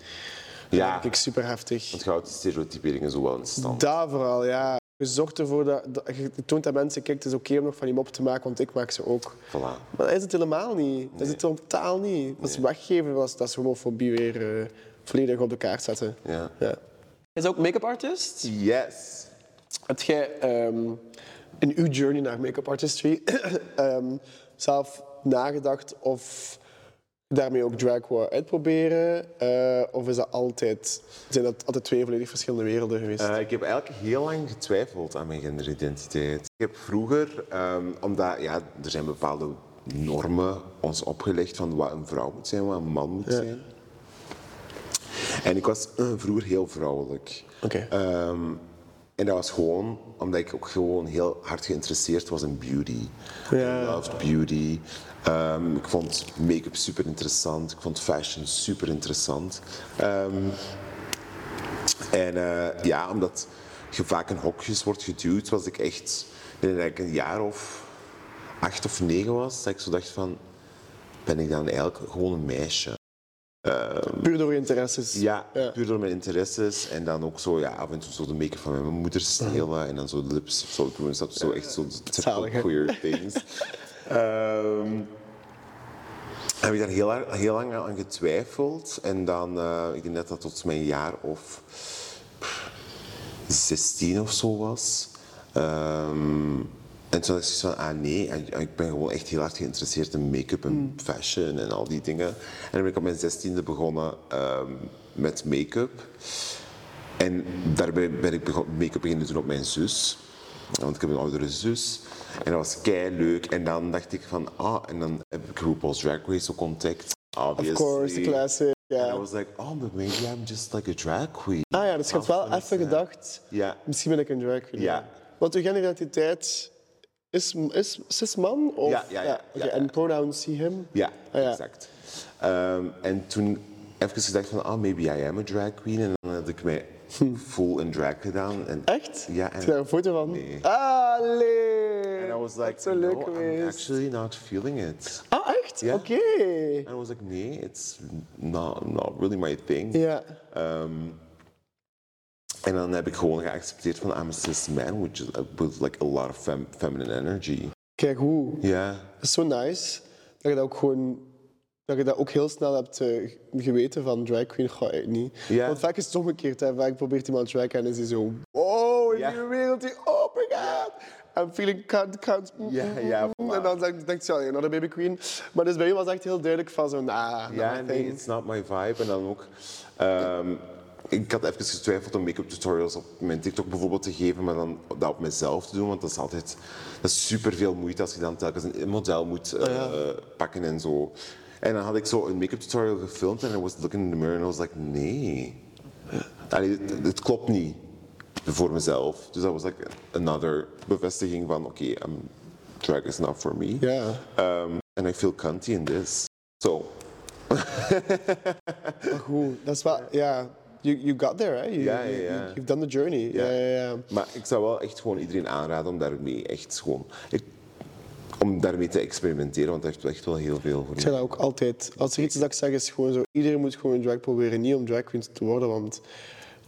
Dat Ja, vind ik super heftig. want houdt stereotyperingen zo wel in stand. Daar vooral, ja. Je zorgt ervoor dat, dat je toont aan mensen, kijk, het is oké om nog van die mop te maken, want ik maak ze ook. Voilà. Maar dat is het helemaal niet. Dat is het totaal niet. Dat is weggeven, dat is, dat is homofobie weer eh, volledig op de kaart zetten. Ja. Ja. Is ook make-up artist? Yes. Heb jij ehm, in uw journey naar make-up artistry [coughs] ehm, zelf nagedacht of daarmee ook drag wou uitproberen? Eh, of is dat altijd, zijn dat altijd twee volledig verschillende werelden geweest? Eh, ik heb eigenlijk heel lang getwijfeld aan mijn genderidentiteit. Ik heb vroeger, ehm, omdat ja, er zijn bepaalde normen ons opgelegd van wat een vrouw moet zijn, wat een man moet zijn. En ik was eh, vroeger heel vrouwelijk. Oké. Ehm, en dat was gewoon omdat ik ook gewoon heel hard geïnteresseerd was in beauty. Ja. I loved beauty. Ehm, ik vond make-up super interessant. Ik vond fashion super interessant. Ehm, en eh, ja, omdat je vaak in hokjes wordt geduwd, was ik echt, denk ik een jaar of acht of negen was, dat ik zo dacht van, ben ik dan eigenlijk gewoon een meisje? Puur door je interesses. Ja, Ja. puur door mijn interesses. En dan ook zo, ja, af en toe zo de make-up van mijn moeder stelen. En dan zo de lips zo doen. Is dat zo echt zo hè? queer things. [laughs] Ehm heb ik daar heel, lang- heel lang aan getwijfeld. En dan, eh, ik denk dat dat tot mijn jaar of pff, 16 of zo was. Ehm, en toen had ik van, ah nee, ik- ben gewoon echt heel hard geïnteresseerd in make-up en fashion en al die dingen. En dan ben ik op mijn 16e begonnen ehm, met make-up. En daarbij ben ik make-up beginnen doen op mijn zus. Want ik heb een oudere zus. En dat was kei leuk. En dan dacht ik van, ah, en dan heb ik RuPaul's Drag Race ook ontdekt. Obviously. Of course, the classic. En I was like, oh, but maybe I'm just like a drag queen. Ah ja, dus je hebt wel even gedacht, Ja. misschien ben ik een drag queen. Ja. Want uw genderidentiteit is, is cis man? Of? Ja, ja, ja, ja. En pronouns he, him? Ja, Ah, ja. exact. Ehm, en toen even gedacht van, ah, maybe I am a drag queen. En dan had ik mij full in drag gedaan. En, Echt? Ja. Heb je daar een foto van? Nee. Nee. And I was like, is zo leuk no, I'm geweest. actually not feeling it. Ah, echt? Ja. Oké. And I was like, nee, it's not, not really my thing. Ja. Ehm, en dan heb ik gewoon geaccepteerd van, I'm a cis man with, just, with like a lot of fem- feminine energy. Kijk hoe. Ja. Dat is zo nice dat je dat ook gewoon dat je dat ook heel snel hebt eh, geweten van drag queen ga ik niet. Ja. Want vaak is het omgekeerd. Hè. Vaak probeert iemand drag en is hij zo wow, een Ja. nieuwe wereld die open gaat. I'm feeling cunt, cunt. mm, Ja, mm, ja, mm. En dan denkt ze, ja, you're not a baby queen. Maar dus bij u was echt heel duidelijk van zo, not Ja, nee, it's not my vibe. En dan ook... ehm, ik had even getwijfeld om make-up tutorials op mijn TikTok bijvoorbeeld te geven, maar dan dat op mezelf te doen, want dat is altijd dat is super veel moeite als je dan telkens een model moet eh, pakken en zo. En dan had ik zo een make-up tutorial gefilmd en I was looking in the mirror en I was like, nee. Allee, het, het klopt niet voor mezelf. Dus dat was like another bevestiging van, oké, I'm drag is not for me. Ja. Um, and I feel cunty in this. So, Maar goed, dat is wel, ja, you, you got there, hè? You, Ja, ja, you- ja. You've done the journey. Ja. Ja, ja, Maar ik zou wel echt gewoon iedereen aanraden om daarmee echt gewoon... Ik, om daarmee te experimenteren, want dat heeft echt wel heel veel voor Ik zeg dat ook altijd. Als er iets is dat ik zeg, is gewoon zo, iedereen moet gewoon drag proberen. Niet om drag queen te worden, want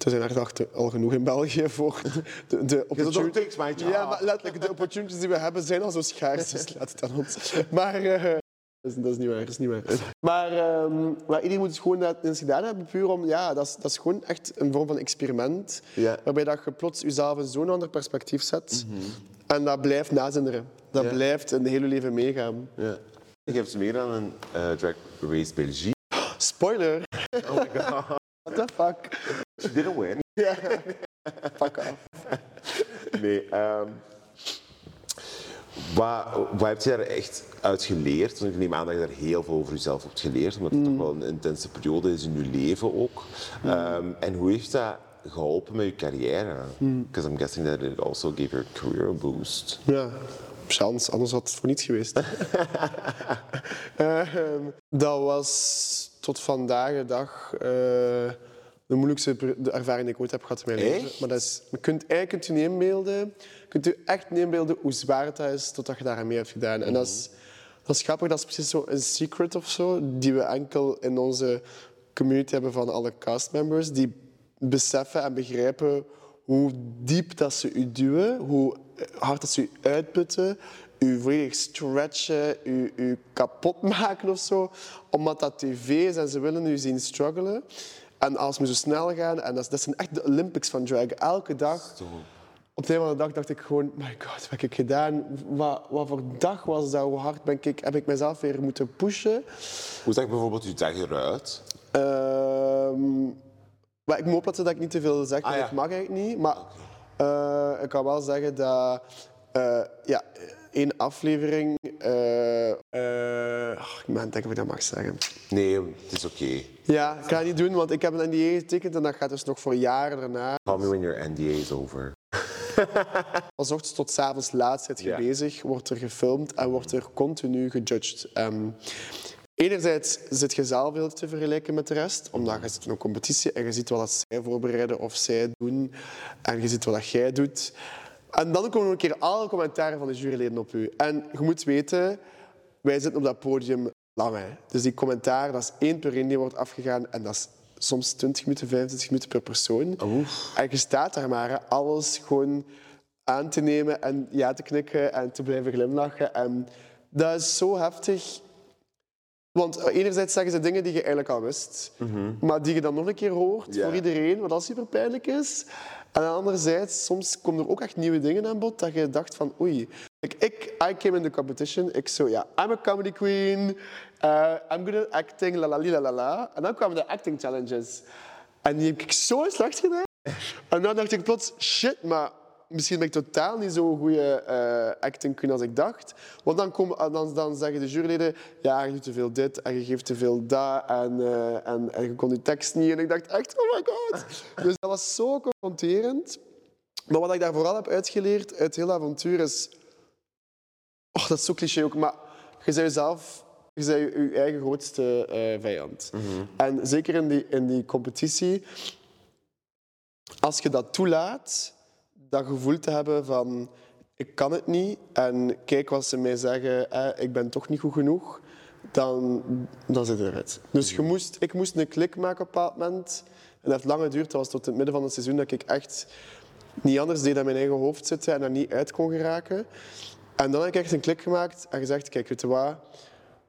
er zijn er achter al genoeg in België voor de, de opportunities. Ja, maar letterlijk, de opportunities die we hebben zijn al zo schaars, dus laat het aan ons. Maar eh, dat, is, dat is niet waar, dat is niet waar. Maar, ehm, maar iedereen moet gewoon dat eens gedaan hebben, puur om, ja, dat is, dat is gewoon echt een vorm van experiment. Ja. Waarbij dat je plots jezelf in zo'n ander perspectief zet. En dat blijft nazinderen. Dat Ja. blijft de hele leven meegaan. Ja. Ik heb ze meer aan een eh, Drag Race Belgique. Spoiler! Oh my god. [laughs] What the fuck? She didn't win. [laughs] Ja. Fuck off. Nee, ehm wat, wat heb je daar echt uit geleerd? Want ik neem aan dat je daar heel veel over jezelf hebt geleerd, omdat het toch wel een intense periode is in je leven ook. Ehm, en hoe heeft dat geholpen met je carrière? Because I'm guessing that it also gave your career a boost. Ja, chance, anders had het voor niets geweest. [laughs] Ehm, dat was tot vandaag de dag eh, de moeilijkste de ervaring die ik ooit heb gehad in mijn leven. Maar dat is, je kunt eigenlijk kunt je niet inbeelden, kunt je echt niet inbeelden hoe zwaar het is totdat je daar aan mee hebt gedaan. En dat is, dat is grappig, dat is precies zo een secret of zo, die we enkel in onze community hebben van alle castmembers, die beseffen en begrijpen hoe diep dat ze u duwen, hoe hard dat ze u uitputten, u volledig stretchen, u, u kapot maken of zo, omdat dat tv is en ze willen u zien struggelen. En als we zo snel gaan, en dat, dat zijn echt de Olympics van drag, elke dag. Op het einde van de dag dacht ik gewoon, my god, wat heb ik gedaan? Wat, wat voor dag was dat? Hoe hard ben ik, heb ik mezelf weer moeten pushen? Hoe zag bijvoorbeeld je dag eruit? Ehm, maar ik moet opletten dat ik niet te veel zeg, want Ah, ja. ik mag eigenlijk niet. Maar eh, ik kan wel zeggen dat eh, ja, één aflevering. eh, ach, ik ben denken of ik dat mag zeggen. Nee, het is oké. Ja, ik ga het niet doen, want ik heb een NDA getekend en dat gaat dus nog voor jaren daarna. Call me when your NDA is over. [laughs] Van ochtends tot 's avonds laat zit je bezig, wordt er gefilmd en wordt er continu gejudged. Ehm, enerzijds zit je zelf heel te vergelijken met de rest, omdat je zit in een competitie en je ziet wat zij voorbereiden of zij doen en je ziet wat dat jij doet. En dan komen een keer alle commentaren van de juryleden op u. En je moet weten, wij zitten op dat podium lang. Hè. Dus die commentaar, dat is één per één die wordt afgegaan en dat is soms 20 minuten, 25 minuten per persoon. En je staat daar maar, hè, alles gewoon aan te nemen en ja te knikken en te blijven glimlachen. En dat is zo heftig. Want enerzijds zeggen ze dingen die je eigenlijk al wist, maar die je dan nog een keer hoort voor iedereen, wat dat super pijnlijk is. En anderzijds, soms komen er ook echt nieuwe dingen aan bod dat je dacht van oei. Ik, ik I came in the competition, ik zo ja, I'm a comedy queen, uh, I'm good at acting, la la la la la. En dan kwamen de acting challenges. En die heb ik zo slecht gedaan. [laughs] En dan dacht ik plots, shit, maar misschien ben ik totaal niet zo'n goede eh, acting queen als ik dacht. Want dan, komen, dan, dan zeggen de juryleden, ja, je doet te veel dit en je geeft te veel dat en, eh, en, en je kon die tekst niet. En ik dacht echt, oh my god. Dus dat was zo confronterend. Maar wat ik daar vooral heb uitgeleerd uit heel avontuur is... Oh, dat is zo cliché ook, maar je bent jezelf... Je bent je, je eigen grootste eh, vijand. En zeker in die, in die competitie, als je dat toelaat, dat gevoel te hebben van ik kan het niet en kijk wat ze mij zeggen, eh, ik ben toch niet goed genoeg, dan, dan zit het eruit. Dus je moest, ik moest een klik maken op een bepaald moment. En dat heeft lang geduurd, dat was tot het midden van het seizoen dat ik echt niet anders deed dan mijn eigen hoofd zitten en daar niet uit kon geraken. En dan heb ik echt een klik gemaakt en gezegd, kijk, weet je wat,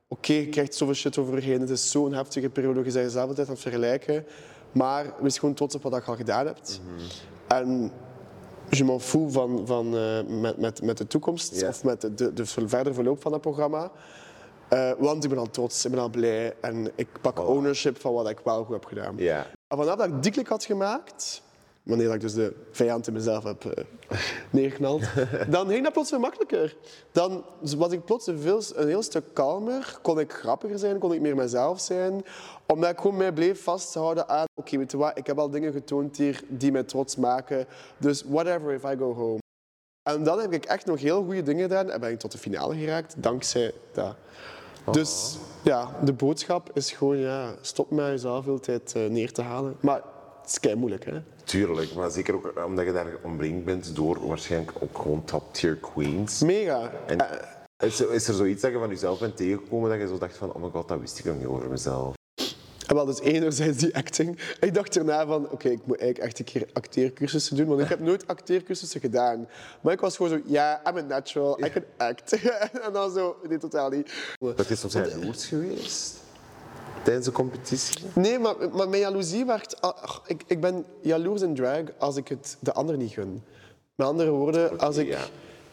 oké, je krijgt zoveel shit over je heen. Het is zo'n heftige periode. Je bent jezelf altijd aan het vergelijken. Maar wees gewoon trots op wat je al gedaan hebt. En je m'en fout van, van, eh, met, met, met de toekomst Ja. of met de, de, de verdere verloop van het programma. Eh, want ik ben al trots, ik ben al blij en ik pak ownership van wat ik wel goed heb gedaan. Ja. En vanaf dat ik die klik had gemaakt, wanneer dat ik dus de vijand in mezelf heb [laughs] neergeknald, dan ging dat plots weer makkelijker. Dan was ik plots een, veel, een heel stuk kalmer, kon ik grappiger zijn, kon ik meer mezelf zijn, omdat ik gewoon mij bleef vasthouden aan, oké, weet je wat, ik heb al dingen getoond hier die mij trots maken, dus whatever if I go home. En dan heb ik echt nog heel goede dingen gedaan en ben ik tot de finale geraakt, dankzij dat. Dus ja, de boodschap is gewoon, ja, stop met jezelf veel tijd eh, neer te halen. Maar het is kei moeilijk, hè? Tuurlijk, maar zeker ook omdat je daar omringd bent door waarschijnlijk ook gewoon top-tier queens. Mega. En is, er- is er zoiets dat je van jezelf bent tegengekomen dat je zo dacht van, oh my god, dat wist ik nog niet over mezelf? En wel, dus enerzijds die acting. Ik dacht erna van, oké, ik moet eigenlijk echt een keer acteercursussen doen, want ik heb nooit acteercursussen gedaan. Maar ik was gewoon zo, ja, I'm a natural, I can act. [laughs] en dan zo, nee, totaal niet. Dat is soms jaloers geweest tijdens de competitie. Nee, maar, maar mijn jaloezie werd... ach, ik, ik ben jaloers in drag als ik het de ander niet gun. Met andere woorden, als ik ja.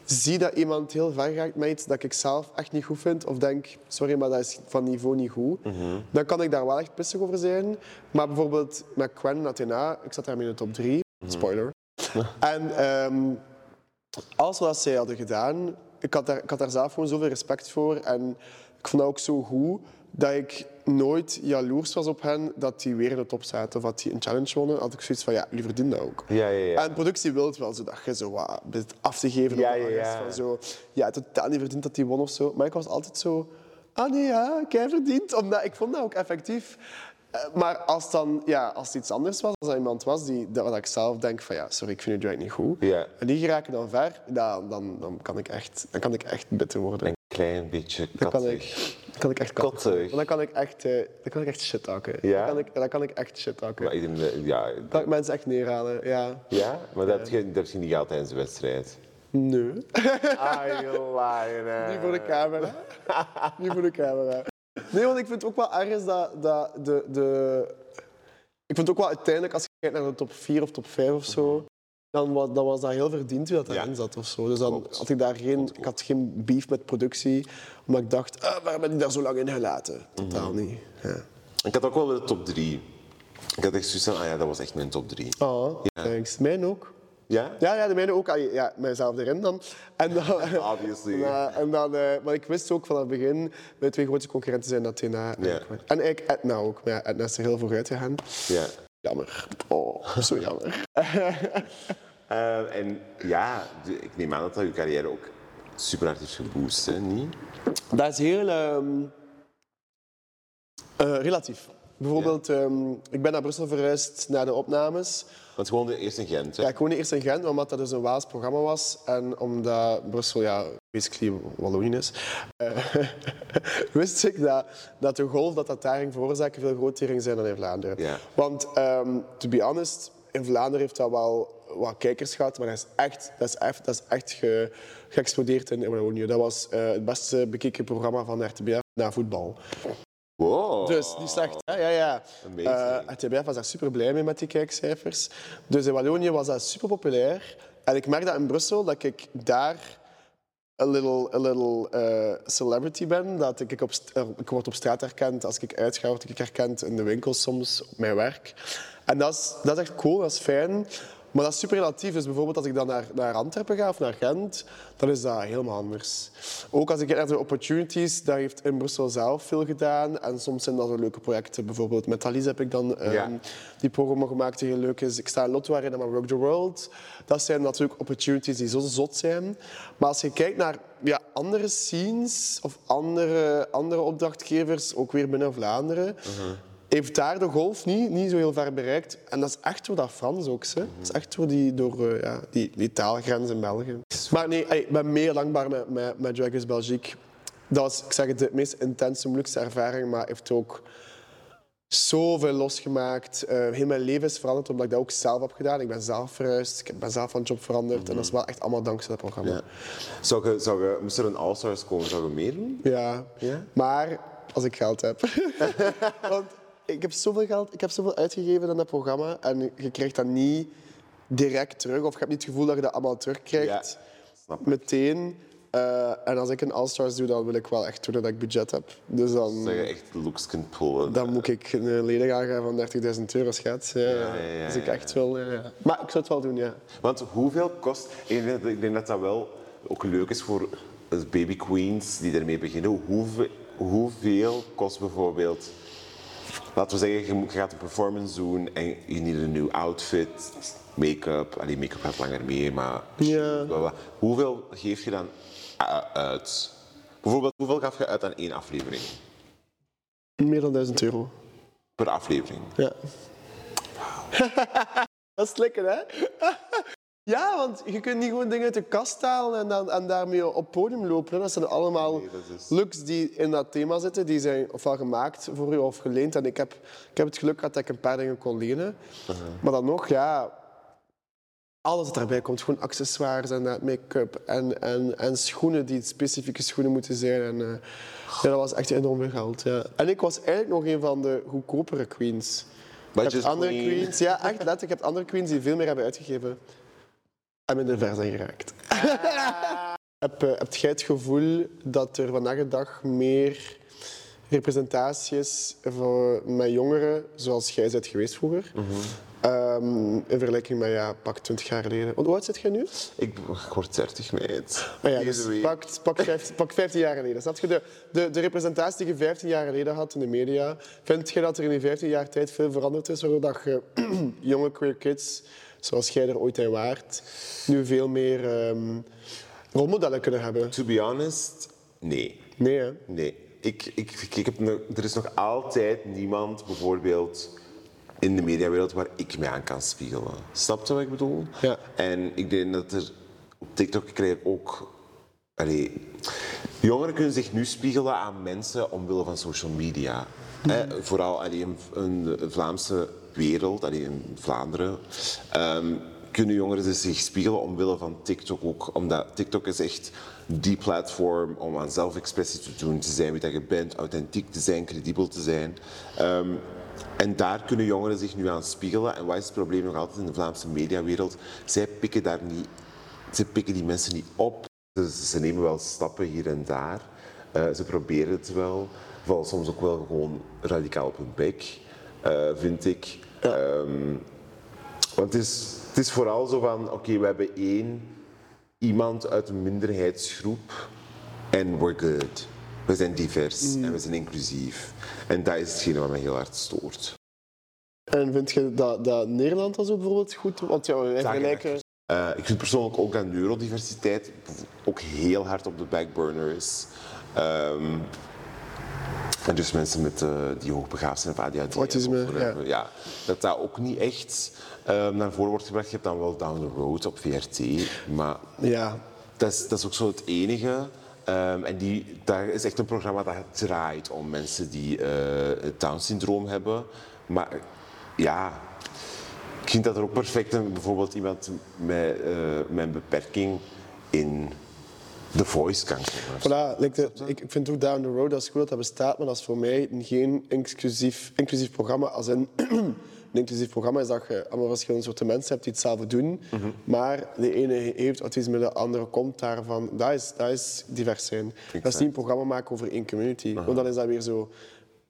Zie dat iemand heel ver gaat met iets dat ik zelf echt niet goed vind, of denk, sorry, maar dat is van niveau niet goed, dan kan ik daar wel echt pissig over zijn. Maar bijvoorbeeld met Quen en Athena, ik zat daarmee in de top drie, spoiler. [laughs] en ehm, alles wat zij hadden gedaan, ik had, daar, ik had daar zelf gewoon zoveel respect voor. En ik vond dat ook zo goed dat ik nooit jaloers was op hen dat die weer in de top zaten of dat die een challenge wonnen. Had ik zoiets van, ja, jullie verdienen dat ook. Ja, ja, ja. En productie wil het wel, zodat je zo wat bent af te geven Ja, op ja. Van zo, ja, totaal niet verdient dat die won of zo. Maar ik was altijd zo, ah nee, ja, kei verdient. Omdat ik vond dat ook effectief. Eh, Maar als, dan, ja, als het iets anders was, als er iemand was die, dat wat ik zelf denk van ja, sorry, ik vind je direct niet goed. Ja. En die geraken dan ver, dan, dan, dan, kan, ik echt, dan kan ik echt bitter worden. Een klein beetje Dan kan kattig. ik, dan kan ik echt kattig Kattig. Dan kan ik echt, eh, dan kan ik echt shit hakken. Ja? Dan, kan ik, dan kan ik echt shit hakken. Maar dat- ja, Dan kan ik mensen echt neerhalen, ja. ja, maar dat heb je, dat heb je niet gehad tijdens de wedstrijd. Nee. Ah, je liar. [laughs] [laughs] Niet voor de camera. Niet voor de camera. Nee, want ik vind het ook wel ergens dat, dat de, de... Ik vind het ook wel uiteindelijk, als je kijkt naar de top 4 of top 5 of zo, dan was, dan was dat heel verdiend wie dat Ja. erin zat of zo. Dus dan Klopt. had ik daar geen, ik had geen beef met productie, omdat ik dacht, ah, waarom ben ik daar zo lang in gelaten? Totaal niet. Ja. Ik had ook wel de top 3. Ik had echt zoiets van, ah ja, dat was echt mijn top 3. Oh, thanks. Mijn ook. Ja? Ja, ja, de mijne ook. Ah, Ja, mijzelf erin dan. En dan, [laughs] Obviously. [laughs] Ja, en dan, eh, maar ik wist ook van het begin, mijn twee grootste concurrenten zijn Athena en, Ja. en eigenlijk Etna ook. Maar ja, Etna is er heel vooruit gegaan. Ja. Jammer. Oh, zo jammer. [laughs] Eh, en ja, ik neem aan dat dat je carrière ook super hard heeft geboost, hè? Niet? Dat is heel ehm, eh, relatief. Bijvoorbeeld, ehm, ik ben naar Brussel verhuisd na de opnames. Want gewoon de eerste in Gent, hè? Ja, ik woonde eerst in Gent, omdat dat dus een Waals programma was. En omdat Brussel, ja, basically Wallonië is, eh, [laughs] wist ik dat, dat de golf dat dat daar ging veroorzaken veel groter ging zijn dan in Vlaanderen. Ja. Want, ehm to be honest, in Vlaanderen heeft dat wel wat kijkers gehad, maar dat is echt, dat is echt, dat is echt ge, geëxplodeerd in Wallonië. Dat was eh, het beste bekeken programma van de RTBF na voetbal. Wow. Dus niet slecht, hè? Ja, ja. Eh, RTBF was daar super blij mee met die kijkcijfers. Dus in Wallonië was dat super populair. En ik merk dat in Brussel, dat ik daar een little, a little eh, celebrity ben. Dat ik, op, st- eh, ik word op straat herkend. Als ik uitga, word ik herkend in de winkel soms, op mijn werk. En dat is, dat is echt cool, dat is fijn. Maar dat is super relatief. Dus bijvoorbeeld als ik dan naar, naar Antwerpen ga of naar Gent, dan is dat helemaal anders. Ook als ik kijk naar de opportunities, daar heeft in Brussel zelf veel gedaan. En soms zijn dat zo leuke projecten. Bijvoorbeeld met Thalys heb ik dan ehm, Ja. die programma gemaakt die heel leuk is. Ik sta in Lotto in, maar Rock the World. Dat zijn natuurlijk opportunities die zo zot zijn. Maar als je kijkt naar ja, andere scenes of andere, andere opdrachtgevers, ook weer binnen Vlaanderen, heeft daar de golf niet, niet zo heel ver bereikt. En dat is echt door dat Frans ook. Hè. Dat is echt door die, door, eh, ja, die, die taalgrens in België. Maar nee, ik ben meer dankbaar met, met, met Drag Race Belgique. Dat was, ik zeg het, de meest intense, moeilijkste ervaring, maar heeft ook zoveel losgemaakt. Eh, heel mijn leven is veranderd omdat ik dat ook zelf heb gedaan. Ik ben zelf verhuisd, ik ben zelf van job veranderd. En dat is wel echt allemaal dankzij dat programma. Ja. Zou je, zou je, moest er een All-Stars komen, zou je meedoen? Ja. Ja? Maar als ik geld heb. [laughs] Want ik heb zoveel geld, ik heb zoveel uitgegeven aan dat programma en je krijgt dat niet direct terug. Of je hebt niet het gevoel dat je dat allemaal terugkrijgt Ja, meteen. Eh, en als ik een All-Stars doe, dan wil ik wel echt doen dat ik budget heb. Dus dan, Dat je echt looks kunt pullen. dan moet ik een lening aangaan van 30.000 euro, schat. Ja, ja, ja, Als ik echt wil, ja, ja. Maar ik zou het wel doen, ja. Want hoeveel kost... Ik denk, dat, ik denk dat dat wel ook leuk is voor baby queens die ermee beginnen. Hoeveel, hoeveel kost bijvoorbeeld... Laten we zeggen, je gaat een performance doen en je niet een nieuw outfit, make-up. Allee, make-up gaat langer mee, maar... Ja. bla, bla. Hoeveel geef je dan uh, uit? Bijvoorbeeld, hoeveel gaf je uit aan één aflevering? Meer dan 1000 euro. Per aflevering. Ja. [laughs] dat is lekker, hè? [laughs] ja, want je kunt niet gewoon dingen uit de kast halen en, dan, en daarmee op podium lopen. Dat zijn allemaal Nee, dat is- looks die in dat thema zitten. Die zijn ofwel gemaakt voor u of geleend. En ik heb, ik heb het geluk gehad dat ik een paar dingen kon lenen. Maar dan nog, ja... Alles wat daarbij komt, gewoon accessoires en make-up en, en, en schoenen die specifieke schoenen moeten zijn. En, eh, ja, dat was echt enorm veel geld. Ja. En ik was eigenlijk nog een van de goedkopere queens. Je hebt andere queen. queens, ja, echt letterlijk. Je hebt andere queens die veel meer hebben uitgegeven en minder ver zijn geraakt. [laughs] heb, eh, heb jij het gevoel dat er vandaag de dag meer representatie is voor, met jongeren, zoals jij bent geweest vroeger, Ehm, in vergelijking met ja, pak 20 jaar geleden. Want hoe oud zit jij nu? Ik, ik word 30 meid. Ah ja, dus pak, pak, 15, pak 15 jaar geleden. Snap je de, de, de representatie die je 15 jaar geleden had in de media? Vind je dat er in die 15 jaar tijd veel veranderd is, waardoor dat je [clears throat] jonge queer kids, zoals jij er ooit in waart, nu veel meer ehm, rolmodellen kunnen hebben? To be honest, nee. Nee, hè? Nee. Ik, ik, ik heb nog, er is nog altijd niemand bijvoorbeeld in de mediawereld waar ik me aan kan spiegelen. Snap je wat ik bedoel? Ja. En ik denk dat er op TikTok krijg ik ook. Allee, jongeren kunnen zich nu spiegelen aan mensen omwille van social media. Vooral allee, de Vlaamse wereld, allee, in Vlaanderen, ehm, kunnen jongeren zich spiegelen omwille van TikTok ook. Omdat TikTok is echt die platform om aan zelfexpressie te doen, te zijn wie dat je bent, authentiek te zijn, credibel te zijn. Ehm, en daar kunnen jongeren zich nu aan spiegelen. En wat is het probleem nog altijd in de Vlaamse mediawereld? Zij pikken daar niet, ze pikken die mensen niet op. Ze, ze nemen wel stappen hier en daar. Eh, ze proberen het wel. Vallen soms ook wel gewoon radicaal op hun bek, eh, vind ik. Ehm, want het is, het is vooral zo van, oké, we hebben één iemand uit een minderheidsgroep en we're good. We zijn divers en we zijn inclusief. En dat is hetgene wat mij heel hard stoort. En vind je dat, dat Nederland dat zo bijvoorbeeld goed? Want ja, wij vergelijken... Eh, ik vind persoonlijk ook dat neurodiversiteit ook heel hard op de backburner is. Ehm, en dus mensen met, eh, die hoogbegaafd zijn of ADHD Autisme, of whatever, ja. dat dat ook niet echt eh, naar voren wordt gebracht. Je hebt dan wel Down the Road op VRT, maar Ja, dat is, dat is ook zo het enige. Ehm, en die, daar is echt een programma dat draait om mensen die eh, het Down-syndroom hebben. Maar ja, ik vind dat er ook perfect een, bijvoorbeeld iemand met, met een beperking in The Voice kan komen. Voilà, like de- ik, ik vind ook Down the Road, dat is goed dat dat bestaat, maar dat is voor mij geen inclusief, inclusief programma. Als [clears throat] een inclusief programma is dat je allemaal verschillende soorten mensen hebt die hetzelfde doen, maar de ene heeft autisme, de andere komt daarvan. Dat is, dat is divers zijn. Dat is niet een programma maken over één community, want dan is dat weer zo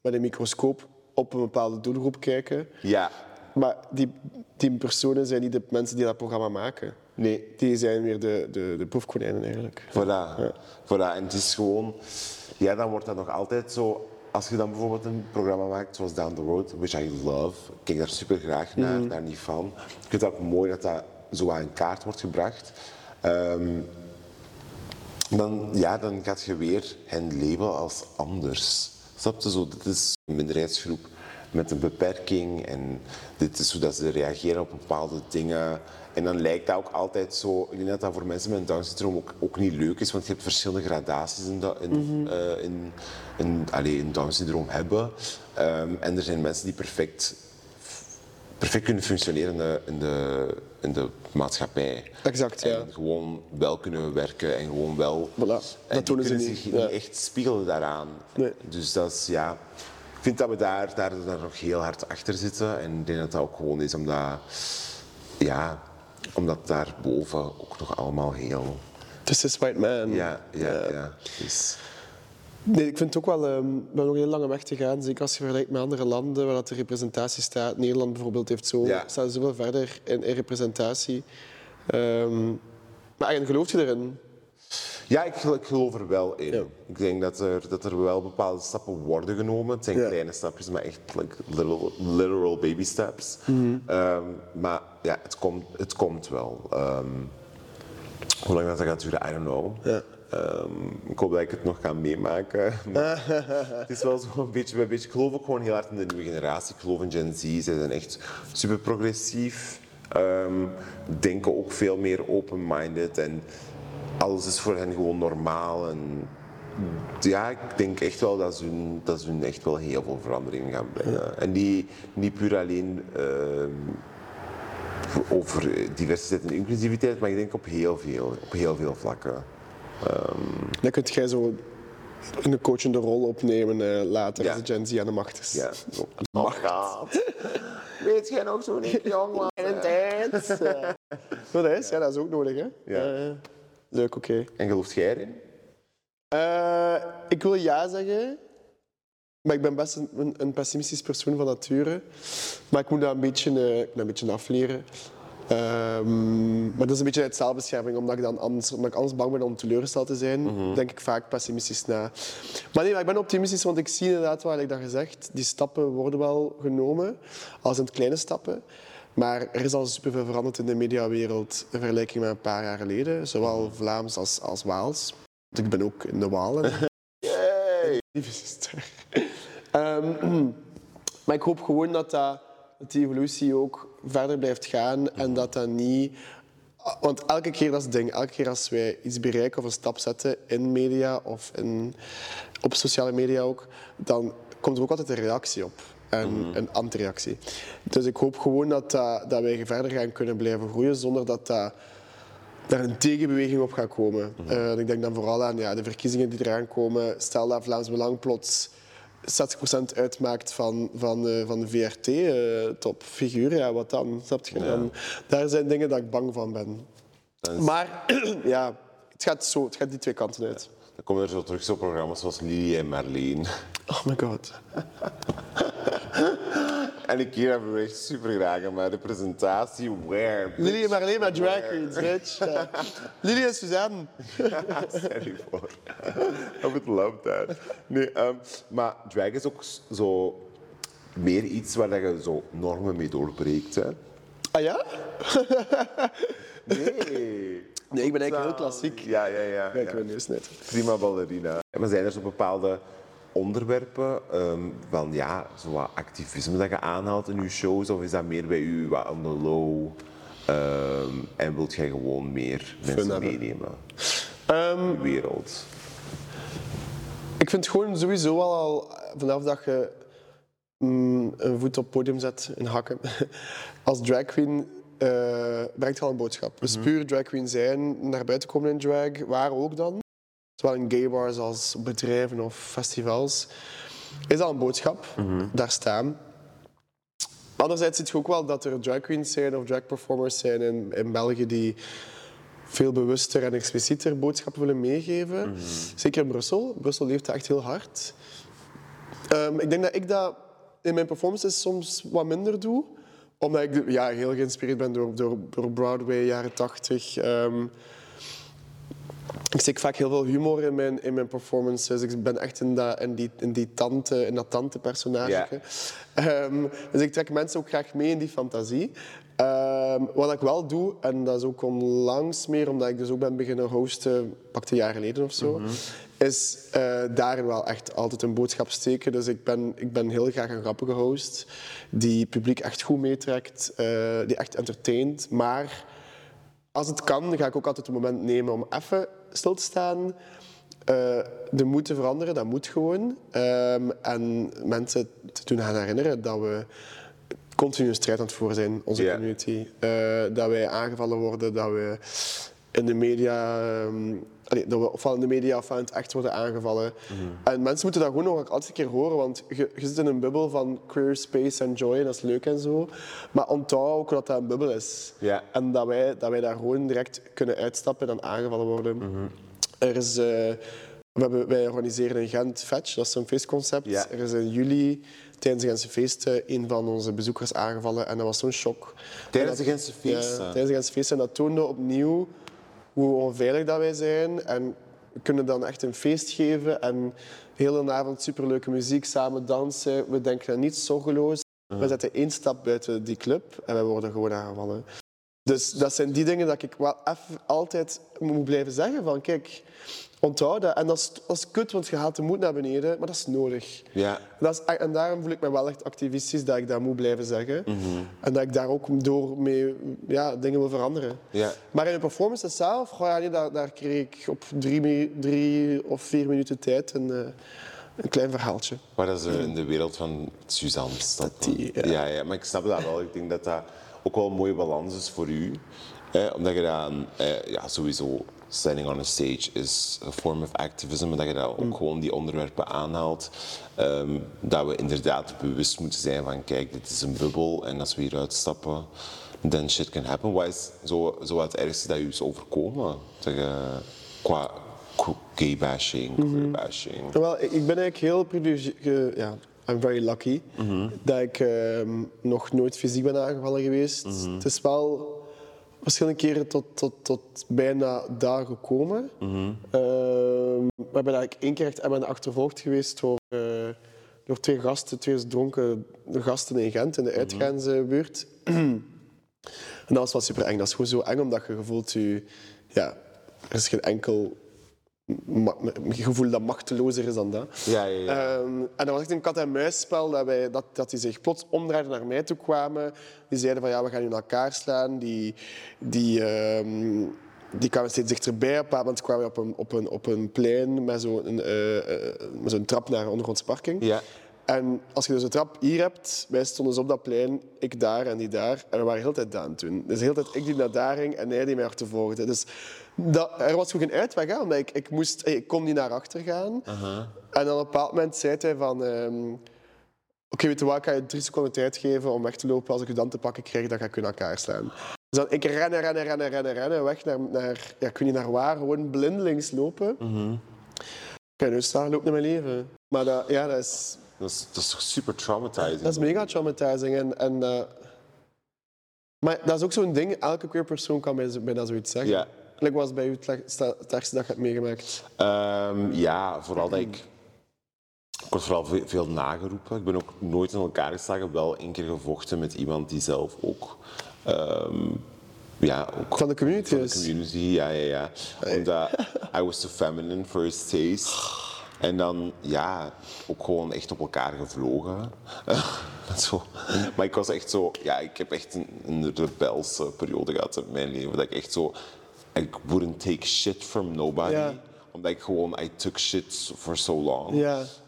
met een microscoop op een bepaalde doelgroep kijken. Ja, Maar die, die personen zijn niet de mensen die dat programma maken. Nee, Die zijn weer de, de, de proefkonijnen eigenlijk. Voilà. voilà. En het is gewoon, ja, dan wordt dat nog altijd zo. Als je dan bijvoorbeeld een programma maakt zoals Down the Road, which I love, ik kijk daar super graag naar, daar niet van. Ik vind het ook mooi dat dat zo aan kaart wordt gebracht. Ehm, dan, ja, dan gaat je weer hen labelen als anders. Snap je zo? Dit is een minderheidsgroep met een beperking en dit is hoe dat ze reageren op bepaalde dingen. En dan lijkt dat ook altijd zo. Ik denk dat dat voor mensen met een Down-syndroom ook, ook niet leuk is, want je hebt verschillende gradaties in, dat- in, eh, in, in, allee, in Down-syndroom hebben. Ehm, en er zijn mensen die perfect perfect kunnen functioneren in de, in de, in de maatschappij. Exact, ja. En gewoon wel kunnen werken en gewoon wel... Voilà, dat en die tonen ze niet, zich ja. niet echt spiegelen daaraan. Nee. Dus dat is, ja... Ik vind dat we daar, daar, daar nog heel hard achter zitten. En ik denk dat dat ook gewoon is omdat... Ja, omdat daarboven ook nog allemaal heel... This is white man. Ja, ja, ja. Dus, Nee, ik vind het ook wel... ehm, we hebben nog een heel lange weg te gaan. Zeker als je vergelijkt met andere landen waar dat de representatie staat. Nederland bijvoorbeeld heeft zo, Ja. staat zoveel verder in, in representatie. Ehm, maar en geloof je erin? Ja, ik, gel- ik geloof er wel in. Ja. Ik denk dat er, dat er wel bepaalde stappen worden genomen. Het zijn Ja. kleine stapjes, maar echt like, literal, literal baby steps. Mhm. Ehm, maar ja, het komt, het komt wel. Ehm, hoe lang dat gaat duren, I don't know. Ja. Ehm, ik hoop dat ik het nog ga meemaken. [laughs] Het is wel zo een beetje bij beetje. Ik geloof ook gewoon heel hard in de nieuwe generatie. Ik geloof in Gen Z. Ze zijn echt super progressief. Ehm, denken ook veel meer open-minded. En alles is voor hen gewoon normaal. En ja, ik denk echt wel dat ze hun, dat ze hun echt wel heel veel verandering gaan brengen. En die niet puur alleen over diversiteit en inclusiviteit, maar ik denk op heel veel, op heel veel vlakken. Dan kunt jij zo een coachende rol opnemen eh, later Ja. als de Gen Z aan de macht is. Ja. [laughs] Oh god. Weet jij nog toen ik jong was? En tijd. dat is, ja, dat is ook nodig, hè? Ja. Eh, leuk, oké. En gelooft jij erin? Eh, ik wil ja zeggen, Maar ik ben best een, een, pessimistisch persoon van nature. Maar ik moet dat een beetje, eh, ik een beetje afleren. Ehm, maar dat is een beetje uit zelfbescherming, omdat ik, dan anders, omdat ik anders bang ben om teleurgesteld te zijn, denk ik vaak pessimistisch na. Maar nee, maar ik ben optimistisch, want ik zie inderdaad, wat ik dat gezegd, die stappen worden wel genomen, als in het kleine stappen. Maar er is al superveel veranderd in de mediawereld in vergelijking met een paar jaar geleden, zowel Vlaams als, als Waals. Want ik ben ook in de Walen. [laughs] Yay! Lieve zuster. Ehm, [clears throat] maar ik hoop gewoon dat, dat, dat die evolutie ook verder blijft gaan en dat dat niet... Want elke keer, dat is het ding, elke keer als wij iets bereiken of een stap zetten in media of in, op sociale media ook, dan komt er ook altijd een reactie op. En een antireactie. Dus ik hoop gewoon dat, dat, dat wij verder gaan kunnen blijven groeien zonder dat dat daar een tegenbeweging op gaat komen. Eh, ik denk dan vooral aan ja, de verkiezingen die eraan komen. Stel dat Vlaams Belang plots 60% uitmaakt van, van, eh, van de VRT, eh, ja, wat dan? Snap je? Dan, daar zijn dingen dat ik bang van ben. Is- Maar [clears throat] ja, het gaat, zo, het gaat die twee kanten uit. Dan komen er zo terug zo programma's zoals Lily en Marleen. Oh my god. [laughs] En ik hier hebben we echt super graag, maar de presentatie, where? Lily en Marleen met drag queens, bitch. Ja. [laughs] Lily en Suzanne. [laughs] Sorry voor. I would love that. Nee, ehm, maar drag is ook zo meer iets waar dat je zo normen mee doorbreekt. Hè? Ah ja? Nee. Nee, ik ben eigenlijk heel klassiek. Ja, ja, ja. Ja. mijn neus net. Prima ballerina. Maar zijn er zo bepaalde onderwerpen ehm, van ja, zo wat activisme dat je aanhaalt in je shows? Of is dat meer bij u wat on the low? ehm, en wilt jij gewoon meer mensen meenemen in de wereld? Ik vind gewoon sowieso al, al vanaf dat je mm, een voet op het podium zet in hakken, [laughs] als drag queen eh, brengt al een boodschap. Dus puur drag queen zijn, naar buiten komen in drag, waar ook dan, zowel in gay bars als bedrijven of festivals, is al een boodschap. Daar staan. Anderzijds zie je ook wel dat er drag queens zijn of drag performers zijn in, in België die veel bewuster en explicieter boodschappen willen meegeven. Zeker in Brussel. Brussel leeft echt heel hard. Ehm, ik denk dat ik dat in mijn performances soms wat minder doe. Omdat ik ja, heel geïnspireerd ben door, door, door Broadway, jaren tachtig. Ehm, ik steek vaak heel veel humor in mijn, in mijn performances. Ik ben echt in dat, in die, in die tante, in dat tante-personage. Ehm, dus ik trek mensen ook graag mee in die fantasie. Ehm, wat ik wel doe, en dat is ook onlangs meer, omdat ik dus ook ben beginnen hosten, pakte een jaar geleden of zo, is eh daarin wel echt altijd een boodschap steken. Dus ik ben, ik ben heel graag een grappige host, die het publiek echt goed meetrekt, eh, die echt entertaint, maar als het kan, ga ik ook altijd een moment nemen om even stil te staan. eh, de moed te veranderen, dat moet gewoon. Ehm, en mensen te doen gaan herinneren dat we continu een strijd aan het voeren zijn, onze community. Dat wij aangevallen worden, dat we in de media... allee, dat we ofwel in de media het echt worden aangevallen. En mensen moeten dat gewoon nog altijd een keer horen, want je, je zit in een bubbel van queer space en joy, en dat is leuk en zo. Maar onthoud ook dat dat een bubbel is. En dat wij, dat wij daar gewoon direct kunnen uitstappen en dan aangevallen worden. Er is, eh, we hebben, wij organiseren in Gent Fetch, dat is een feestconcept. Ja. Er is in juli tijdens de Gentse feesten een van onze bezoekers aangevallen en dat was zo'n shock. Tijdens En de Gentse feesten? Ja, tijdens de Gentse feesten. En dat toonde opnieuw hoe onveilig dat wij zijn. En we kunnen dan echt een feest geven en de hele avond superleuke muziek, samen dansen. We denken aan niets zorgeloos. We zetten één stap buiten die club en we worden gewoon aangevallen. Dus dat zijn die dingen dat ik wel even altijd moet blijven zeggen van kijk, dat. En dat is, dat is kut, want je haalt de moed naar beneden, maar dat is nodig. Ja. Dat is, en daarom voel ik me wel echt activistisch dat ik dat moet blijven zeggen. Mhm. En dat ik daar ook door mee ja, dingen wil veranderen. Ja. Maar in de performance zelf, goh, ja, nee, daar, daar kreeg ik op drie, drie of vier minuten tijd een, eh, een klein verhaaltje. Maar dat is eh, in de wereld van Suzanne stappen. die, ja. ja. Ja, maar ik snap dat wel. Ik denk dat dat ook wel een mooie balans is voor u. Omdat je dan eh, ja, sowieso standing on a stage is a form of activism. Dat je dan ook Mm. gewoon die onderwerpen aanhaalt. Ehm, dat we inderdaad bewust moeten zijn van kijk, dit is een bubbel. En als we hieruit stappen, then shit can happen. Wat is zo, zo het ergste dat u is overkomen? Dat je, qua gay bashing, queer bashing. Wel, ik ben eigenlijk heel privilegieerd. Ja, I'm very lucky dat ik ehm, nog nooit fysiek ben aangevallen geweest. Het is wel verschillende keren tot, tot, tot bijna daar gekomen. Ehm, we hebben eigenlijk één keer echt hebben achtervolgd geweest door, eh, door twee gasten, twee dronken gasten in Gent in de uitgaansbuurt. [clears throat] en dat was wel super eng. Dat is gewoon zo eng omdat je gevoelt je, ja, er is geen enkel gevoel dat machtelozer is dan dat. Ja, ja, ja. Ehm, en dat was echt een kat-en-muisspel dat, wij, dat, dat die zich plots omdraaiden naar mij toe kwamen. Die zeiden van ja, we gaan nu in elkaar slaan. Die, die, ehm, die kwamen steeds dichterbij. Op een bepaald moment kwamen we op een, op een, op een plein met zo'n eh, met zo'n trap naar een ondergrondse parking. Ja. En als je dus een trap hier hebt, wij stonden dus op dat plein, ik daar en die daar. En we waren de hele tijd aan het doen. Dus de hele tijd ik die naar daar ging en hij die mij achtervolgde. Dus dat, er was gewoon geen uitweg, omdat ik, ik, moest, ik kon niet naar achter gaan. En dan op een bepaald moment zei hij van... ehm, Oké, weet je wat, ik ga je drie seconden tijd geven om weg te lopen. Als ik je dan te pakken krijg, dan ga ik je in elkaar slaan. Dus dan ik rennen, rennen, rennen, rennen, rennen, weg naar, naar ja, ik weet niet naar waar, gewoon blindelings lopen. Ik ga nu staan, loop naar mijn leven. Maar dat, ja, dat is, Dat is, dat is toch super traumatizing? dat is mega traumatizing. En, en, eh, maar dat is ook zo'n ding, elke queer persoon kan mij dat zoiets zeggen. Ja. Like, wat was bij u het ergste dat je hebt meegemaakt? Ehm, ja, vooral dat ik... Ik word vooral ve- veel nageroepen. Ik ben ook nooit in elkaar geslagen. Wel één keer gevochten met iemand die zelf ook... ehm, ja, ook Van de community van de community, ja, ja, ja. Omdat I was too feminine for his taste. En dan, ja, ook gewoon echt op elkaar gevlogen. [laughs] zo. Maar ik was echt zo... Ja, ik heb echt een, een rebelse periode gehad in mijn leven. Dat ik echt zo... I wouldn't take shit from nobody. Omdat ik gewoon... I took shit for so long.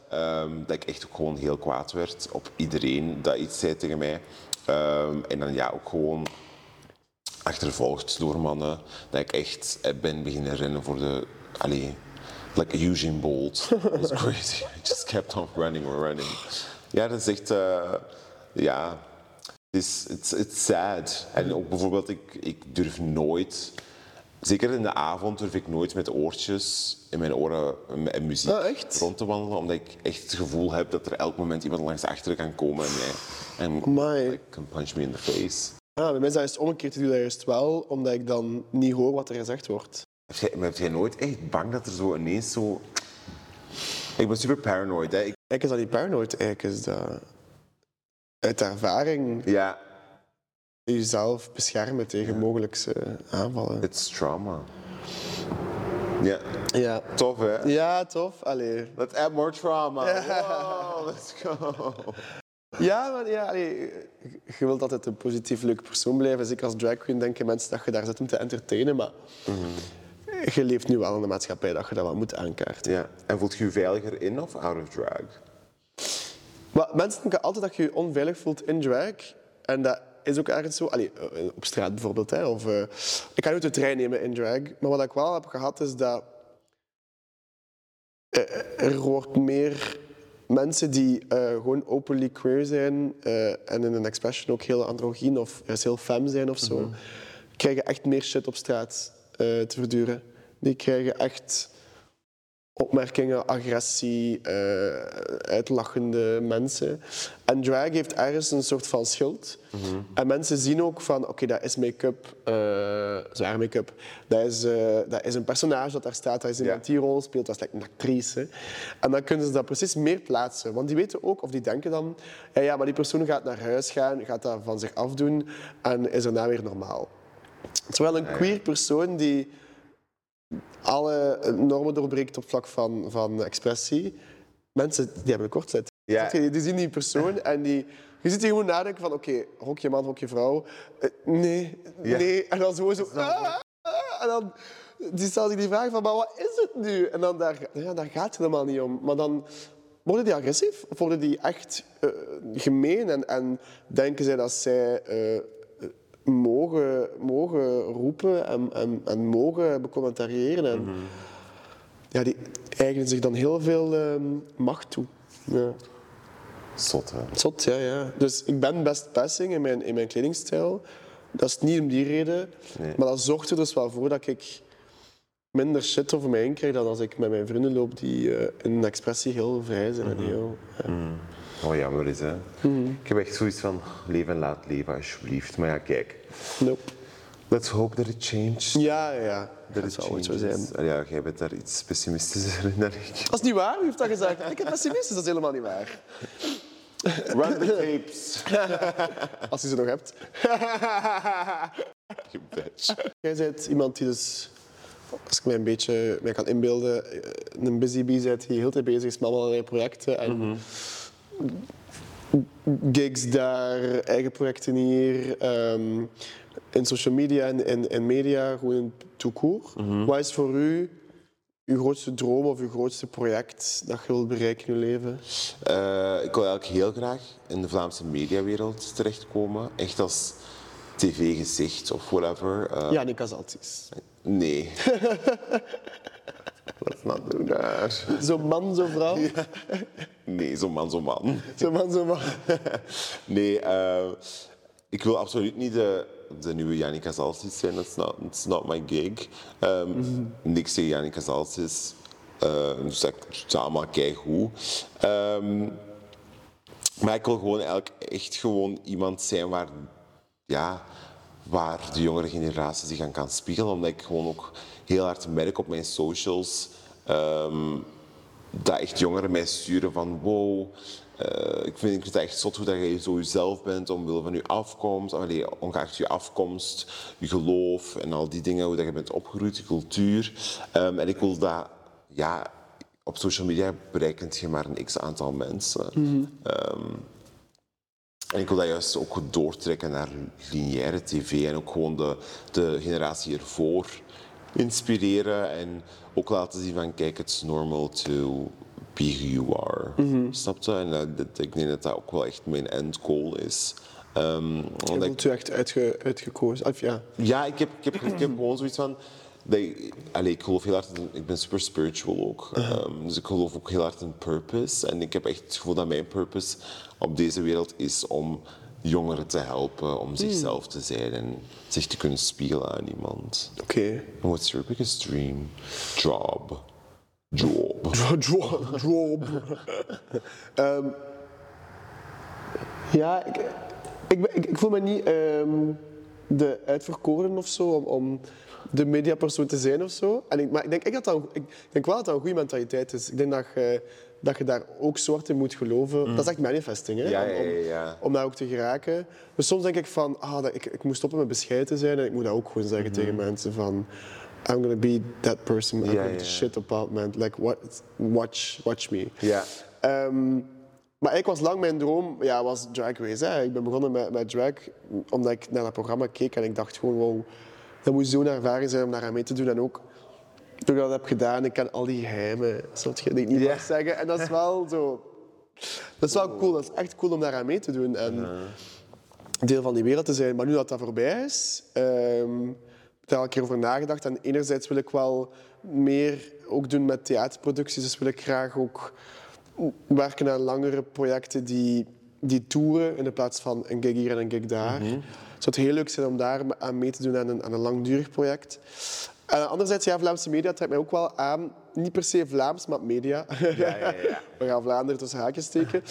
Ehm, dat ik echt ook gewoon heel kwaad werd op iedereen dat iets zei tegen mij. Ehm, en dan ja, ook gewoon achtervolgd door mannen. Dat ik echt eh, ben beginnen rennen voor de... Allee, like Usain Bolt. [laughs] It was crazy. I just kept on running and running. Ja, dat is echt... eh, ja, is it's, it's sad. En ook bijvoorbeeld, ik, ik durf nooit... Zeker in de avond durf ik nooit met oortjes in mijn oren en- muziek Ah, echt? rond te wandelen. Omdat ik echt het gevoel heb dat er elk moment iemand langs achteren kan komen en mij en Amai. like, can punch me in the face. Ah, bij mij is dat juist omgekeerd. Ik doe dat juist wel, omdat ik dan niet hoor wat er gezegd wordt. Heb jij, maar heb jij nooit echt bang dat er zo ineens zo... Ik ben super paranoid. Hè. Ik, Eigenlijk is dat niet paranoid, eigenlijk is dat uit ervaring ja, jezelf beschermen tegen mogelijkse aanvallen. it's trauma. Ja, Ja. tof hè? Ja, tof. Allee. Let's add more trauma. Wow, let's go. Ja, maar ja, allee, je wilt altijd een positief, leuke persoon blijven. Zeker als drag queen denken mensen dat je daar zit om te entertainen. Maar je leeft nu wel in een maatschappij dat je dat wel moet aankaarten. Ja. En voelt je je veiliger in of out of drag? Maar mensen denken altijd dat je je onveilig voelt in drag. En dat is ook ergens zo. Allee, eh, op straat bijvoorbeeld. Hè, of, eh, ik ga nu de trein nemen in drag. Maar wat ik wel heb gehad is dat... eh, er wordt meer mensen die eh, gewoon openly queer zijn eh, en in een expression ook heel androgyn of heel femme zijn of zo, krijgen echt meer shit op straat eh, te verduren. Die krijgen echt opmerkingen, agressie, eh, uitlachende mensen. En drag heeft ergens een soort van schild. En mensen zien ook van, oké, dat is make-up, eh zware make-up. Dat is, eh, dat is een personage dat daar staat, dat is iemand die rol speelt, dat is like een actrice. En dan kunnen ze dat precies meer plaatsen. Want die weten ook, of die denken dan, ja, ja maar die persoon gaat naar huis gaan, gaat dat van zich afdoen en is daarna weer normaal. Terwijl een queer persoon die alle normen doorbreekt op vlak van, van expressie. Mensen die hebben een kortzet. Ja. Die, die zien die persoon en die, je ziet die gewoon nadenken van oké, hokje man, hokje vrouw. Eh, nee, Ja. nee. En dan zo, zo ah, ah, en dan die stelt zich die vraag van, maar wat is het nu? En dan daar, ja, daar gaat het helemaal niet om. Maar dan worden die agressief? Of worden die echt eh, gemeen? En, en denken zij dat zij eh, mogen, mogen roepen en, en, en mogen becommentariëren? En, ja, die eigenen zich dan heel veel ehm, macht toe. Ja. Zot, hè? Zot, ja, ja. Dus ik ben best passing in mijn, in mijn kledingstijl. Dat is niet om die reden. Nee. Maar dat zorgt er dus wel voor dat ik minder shit over mij heen krijg dan als ik met mijn vrienden loop die eh, in een expressie heel vrij zijn en heel... ja. Oh, jammer is, hè. Ik heb echt zoiets van, leven en laat leven, alsjeblieft. Maar ja, kijk. Nope. Let's hope that it changes. Ja, ja, ja. Dat it zal ooit zo zijn. Ja, jij bent daar iets pessimistischer in dan ik. Dat is niet waar, wie heeft dat gezegd? Ik ben pessimistisch, dat is helemaal niet waar. Run the tapes. [laughs] Als je ze nog hebt. [laughs] You bitch. Jij bent iemand die dus, als ik mij een beetje mij kan inbeelden, eh, een busy bee bent die heel tijd bezig is met allerlei projecten en gigs daar, eigen projecten hier, ehm, in social media en in, in media, gewoon tout court. Wat is voor u uw grootste droom of uw grootste project dat je wilt bereiken in je leven? Eh, ik wil eigenlijk heel graag in de Vlaamse mediawereld terechtkomen. Echt als tv-gezicht of whatever. Ja, Nika Zaltis. Nee. [laughs] Let's not do that. Zo'n man, zo'n vrouw. Nee, zo'n man, zo'n man. Zo'n man, zo'n man. [laughs] Nee, eh, ik wil absoluut niet de, de nieuwe Janica Zalsis zijn. That's not, not my gig. Ehm Niks tegen Janica Zalsis. Uh, dus dat is allemaal keigoed. Ehm maar ik wil gewoon eigenlijk echt gewoon iemand zijn waar, ja, waar de jongere generatie zich aan kan spiegelen. Omdat ik gewoon ook heel hard merk op mijn socials ehm, dat echt jongeren mij sturen van wow, eh, ik, vind, ik vind het echt zot hoe dat je zo jezelf bent, omwille van je afkomst, allee, ongeacht je afkomst, je geloof en al die dingen, hoe dat je bent opgegroeid, je cultuur. Ehm, en ik wil dat, ja, op social media bereikt je maar een x aantal mensen. Ehm, en ik wil dat juist ook doortrekken naar lineaire tv en ook gewoon de, de generatie ervoor inspireren en ook laten zien van kijk, it's normal to be who you are. Snap je? En dat- dat- ik denk dat dat ook wel echt mijn end goal is. Ehm, Je ik- u echt uitge, uitgekozen. Of ja. ja, ik heb, ik heb, ik heb gewoon zoiets van. Allee, ik geloof heel hard in, ik ben super spiritual ook. Ehm, dus ik geloof ook heel hard in purpose. En ik heb echt het gevoel dat mijn purpose op deze wereld is om jongeren te helpen om zichzelf te zijn en zich te kunnen spiegelen aan iemand. Oké. What's your biggest dream? Job. Job. [laughs] Job. Job. [laughs] Ehm, ja, ik, ik, ik, ik voel me niet ehm, de uitverkoren of zo om, om de mediapersoon te zijn of zo. En ik, maar ik denk, ik, dat dat, ik denk wel dat dat een goede mentaliteit is. Ik denk dat je, dat je daar ook zwart in moet geloven. Dat is echt manifesting, hè? Mm. Ja, om, om- ja, ja. om daar ook te geraken. Dus soms denk ik van, ah, dat, ik, ik moet stoppen met bescheiden te zijn en ik moet dat ook gewoon zeggen tegen mensen van... I'm gonna be that person. I'm Mhm. Ja, gonna ja. shit about man. Like, what, watch, watch me. Ja. Ehm, maar ik was lang mijn droom, ja, was Drag Race. Hè. Ik ben begonnen met, met drag omdat ik naar dat programma keek en ik dacht gewoon, wow, dat moet zo'n ervaring zijn om daar aan mee te doen. En ook toen ik dat heb gedaan, ik ken al die geheimen, snap je, ik niet Ja. mag zeggen. En dat is wel zo, dat is wel cool, dat is echt cool om daar aan mee te doen. En deel van die wereld te zijn. Maar nu dat dat voorbij is, ehm, ik heb daar al een keer over nagedacht. En enerzijds wil ik wel meer ook doen met theaterproducties. Dus wil ik graag ook werken aan langere projecten die, die toeren in de plaats van een gig hier en een gig daar. Het zou het heel leuk zijn om daar aan mee te doen aan een, aan een langdurig project. En anderzijds, ja, Vlaamse media trekt mij ook wel aan. Niet per se Vlaams, maar media. Ja, ja, ja. [laughs] We gaan Vlaanderen tussen haakjes steken.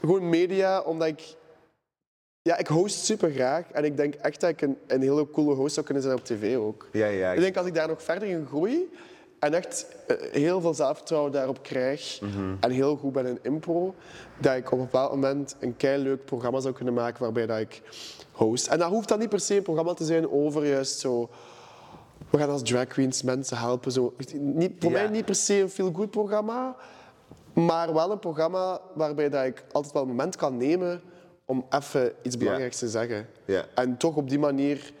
Gewoon media, omdat ik... Ja, ik host super graag. En ik denk echt dat ik een, een hele coole host zou kunnen zijn op tv ook. Ja, ja. Ik denk als ik daar nog verder in groei en echt eh, heel veel zelfvertrouwen daarop krijg Mhm. en heel goed ben in impro, dat ik op een bepaald moment een leuk programma zou kunnen maken waarbij dat ik host. En dat hoeft dan niet per se een programma te zijn over juist zo... We gaan als drag queens mensen helpen. Zo. Niet, voor Ja. mij niet per se een feel-good programma, maar wel een programma waarbij dat ik altijd wel een moment kan nemen om even iets belangrijks te zeggen. Ja. En toch op die manier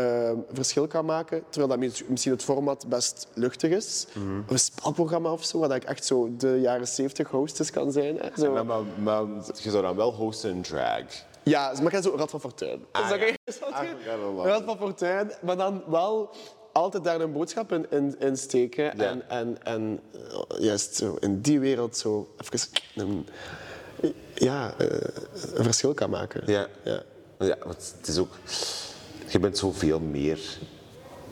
eh, verschil kan maken. Terwijl dat mis- misschien het format best luchtig is. Mhm. Een spelprogramma of zo, waar dat ik echt zo de jaren 70 hostess kan zijn. Hè. Zo. Maar, maar, maar je zou dan wel hosten in drag. Ja, maar ik ga zo Rad van Fortuin. Ah, Zeg ja. je-? Ah, dat. Rad van Fortuin, maar dan wel altijd daar een boodschap in, in, in steken. Ja. En, en, en eh, juist zo in die wereld zo even een, ja, eh, een verschil kan maken. Ja. ja. Ja, want het is ook... Je bent zoveel meer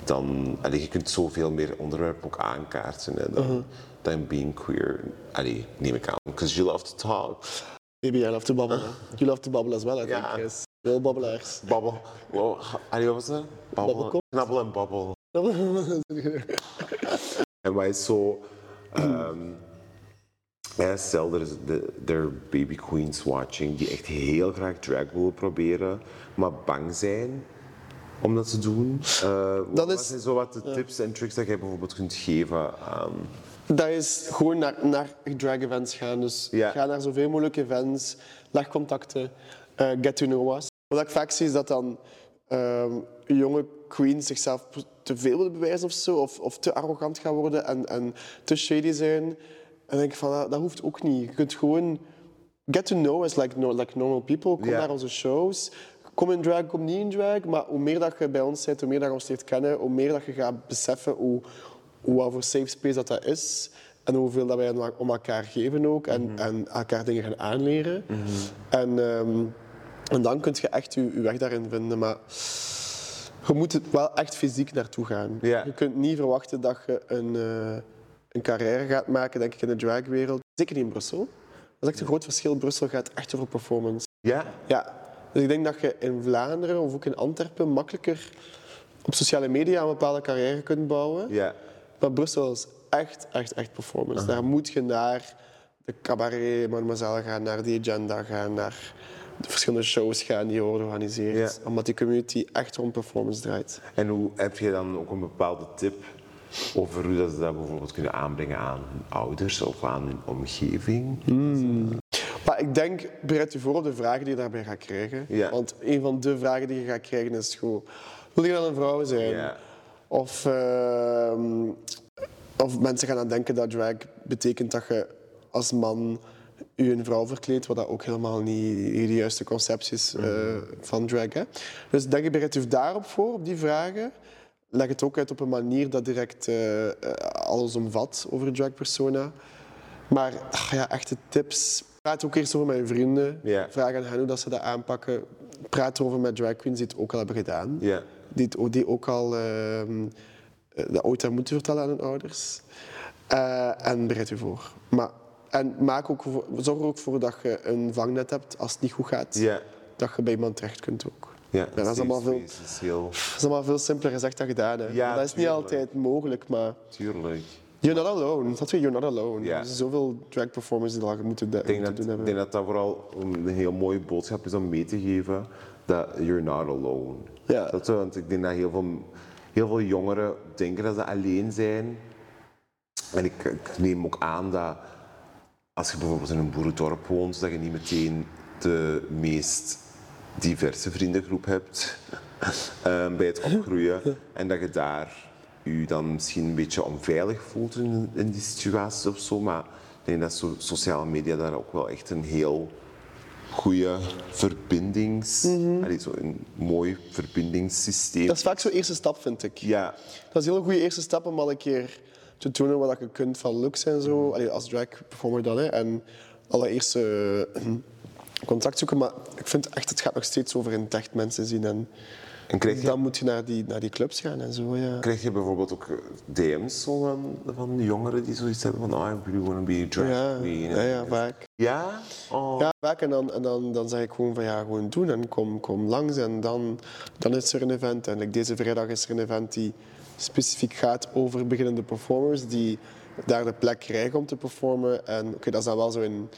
dan allee, je kunt zoveel meer onderwerpen ook aankaarten hè, dan, dan being queer. Allee, neem ik aan. Because you love to talk. Baby, I love to babbelen. [laughs] You love to babbelen as well, I think. Chris. Veel babbelaars. Babbel. Wow. Allee, wat was dat? Babbel. Knabbel en babbel. [laughs] En wij zo. ehm ja, stel, er er baby queens watching die echt heel graag drag willen proberen, maar bang zijn om dat te doen. Eh, wat is- zijn zo wat de tips en tricks dat jij bijvoorbeeld kunt geven aan. Dat is gewoon naar, naar drag events gaan. Dus ga naar zoveel mogelijk events, leg contacten, eh, get to know us. Wat ik vaak zie is dat dan ehm, jonge queens zichzelf te veel willen bewijzen of zo, of, of te arrogant gaan worden en, en te shady zijn. En denk ik van, dat, dat hoeft ook niet. Je kunt gewoon get to know us like, no- like normal people. Kom naar onze shows. Kom in drag, kom niet in drag. Maar hoe meer dat je bij ons bent, hoe meer dat je ons leert kennen, hoe meer dat je gaat beseffen hoe, hoe wat voor safe space dat, dat is. En hoeveel dat wij om elkaar geven ook. En, en elkaar dingen gaan aanleren. En, ehm, en dan kun je echt je, je weg daarin vinden. Maar je moet het wel echt fysiek naartoe gaan. Je kunt niet verwachten dat je een, eh, een carrière gaat maken, denk ik, in de dragwereld. Zeker niet in Brussel. Dat is echt een groot verschil. Brussel gaat echt over performance. Ja? Ja. Dus ik denk dat je in Vlaanderen of ook in Antwerpen makkelijker op sociale media een bepaalde carrière kunt bouwen. Ja. Maar Brussel is echt, echt, echt performance. Daar moet je naar de cabaret, mademoiselle gaan, naar die agenda gaan, naar de verschillende shows gaan die je wordt georganiseerd. Ja. Omdat die community echt rond performance draait. En hoe heb je dan ook een bepaalde tip over hoe dat ze dat bijvoorbeeld kunnen aanbrengen aan hun ouders of aan hun omgeving? Maar ik denk, bereid je voor op de vragen die je daarbij gaat krijgen. Ja. Want een van de vragen die je gaat krijgen is gewoon... Wil je dan een vrouw zijn? Ja. Of, ehm, of mensen gaan aan denken dat drag betekent dat je als man je een vrouw verkleedt, wat dat ook helemaal niet de juiste conceptie is eh, van drag. Hè. Dus denk je, bereid je daarop voor, op die vragen. Leg het ook uit op een manier dat direct eh, eh, alles omvat over drag persona. Maar ach ja, echte tips. Praat ook eerst over met je vrienden. Vraag aan hen hoe dat ze dat aanpakken. Praat erover met drag queens die het ook al hebben gedaan. Ja. Die, het, die ook al eh, dat ooit hebben moeten vertellen aan hun ouders. Eh, en bereid je voor. Maar, en maak ook voor, zorg er ook voor dat je een vangnet hebt als het niet goed gaat. Ja. Dat je bij iemand terecht kunt ook. Ja, dat is allemaal veel- is heel... Dat is allemaal veel simpeler gezegd dan gedaan. Hè. Ja, dat is niet altijd mogelijk, maar Tuurlijk. You're not alone. Dat is you're not alone. Ja. Er zijn zoveel drag performers die dat moeten, de- Ik denk moeten dat, doen ik hebben. denk dat dat vooral een heel mooie boodschap is om mee te geven. Dat you're not alone. Ja. Dat, zo, want ik denk dat heel veel, heel veel jongeren denken dat ze alleen zijn. En ik, ik neem ook aan dat als je bijvoorbeeld in een boerendorp woont, dat je niet meteen de meest diverse vriendengroep hebt [laughs] eh, bij het opgroeien. En dat je daar je dan misschien een beetje onveilig voelt in, in die situaties of zo. Maar ik denk dat so- sociale media daar ook wel echt een heel goede verbindings... allee, zo een mooi verbindingssysteem. Dat is vaak zo'n eerste stap, vind ik. Ja, Dat is een hele goede eerste stap om al een keer te tonen wat je kunt van looks en zo. Allee, als drag performer dan. Hè. En allereerst eh, [clears throat] contact zoeken. Maar ik vind echt, het gaat nog steeds over in het echt mensen zien. En en krijg je, dan moet je naar die, naar die clubs gaan en zo. Ja. krijg je bijvoorbeeld ook eh, DM's van, van jongeren die zoiets hebben van I really want to be a drag Ja, queen. ja, ja, vaak. Ja? Oh. Ja, vaak. En, dan, en dan, dan zeg ik gewoon van ja, gewoon doen en kom, kom langs. En dan, dan is er een event. En like, deze vrijdag is er een event die specifiek gaat over beginnende performers die daar de plek krijgen om te performen. En oké, dat is dan wel zo een...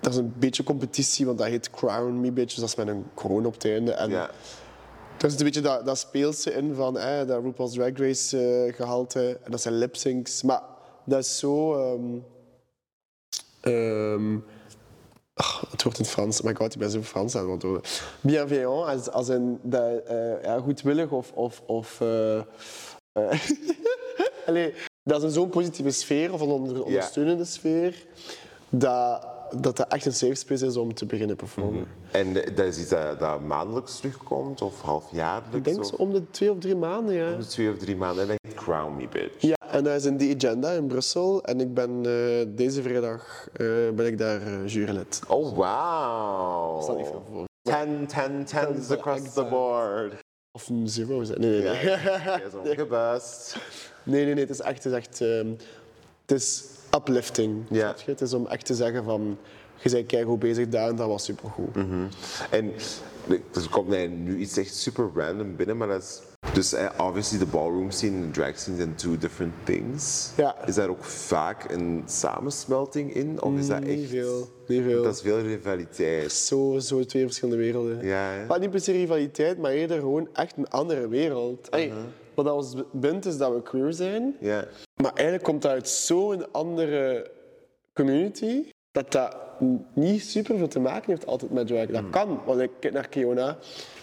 Dat is een beetje competitie, want dat heet Crown Me Bitch. Dus dat is met een kroon op het einde. En Ja. Er zit een beetje dat, dat speelse in van eh, dat RuPaul's Drag Race eh, gehalte. En dat zijn lip-syncs. Maar dat is zo... ehm, ehm, het wordt in het Frans. Oh my god, ik ben zo Frans aan het worden. Bienveillant, als, als een dat, eh, ja, goedwillig of... of, of eh, [laughs] Allee, dat is in zo'n positieve sfeer of een onder- ondersteunende sfeer. Dat, dat dat echt een safe space is om te beginnen performen. En eh, dat is iets dat, dat maandelijks terugkomt of halfjaarlijks? Ik denk of zo om de twee of drie maanden, ja. om de twee of drie maanden. En dat heet Crown Me Bitch. Ja, en dat is in die agenda in Brussel. En ik ben eh, deze vrijdag eh, ben ik daar jurylid. Oh, wow. Dat is niet veel voor. 10, 10, 10 across the board. Of een zero zijn. Nee, nee, nee. [laughs] Is ongebust. Nee, nee, nee. Het is echt... Het is, echt, ehm, het is uplifting. Ja. je? Het is om echt te zeggen van... Je bent keigoed bezig daar en dat was supergoed. En er komt mij nu iets echt super random binnen, maar dat is... Dus eh, obviously de ballroom scene en de drag scene zijn two different things. Ja. Is daar ook vaak een samensmelting in? Of is dat echt... Niet veel. Niet veel. Dat is veel rivaliteit. Zo, zo twee verschillende werelden. Ja, hè? Maar niet per se rivaliteit, maar eerder gewoon echt een andere wereld. Hey, Wat dat ons bindt is dat we queer zijn, Ja. maar eigenlijk komt dat uit zo'n andere community dat dat niet super veel te maken heeft altijd met drag. Dat kan, want ik kijk naar Kiona,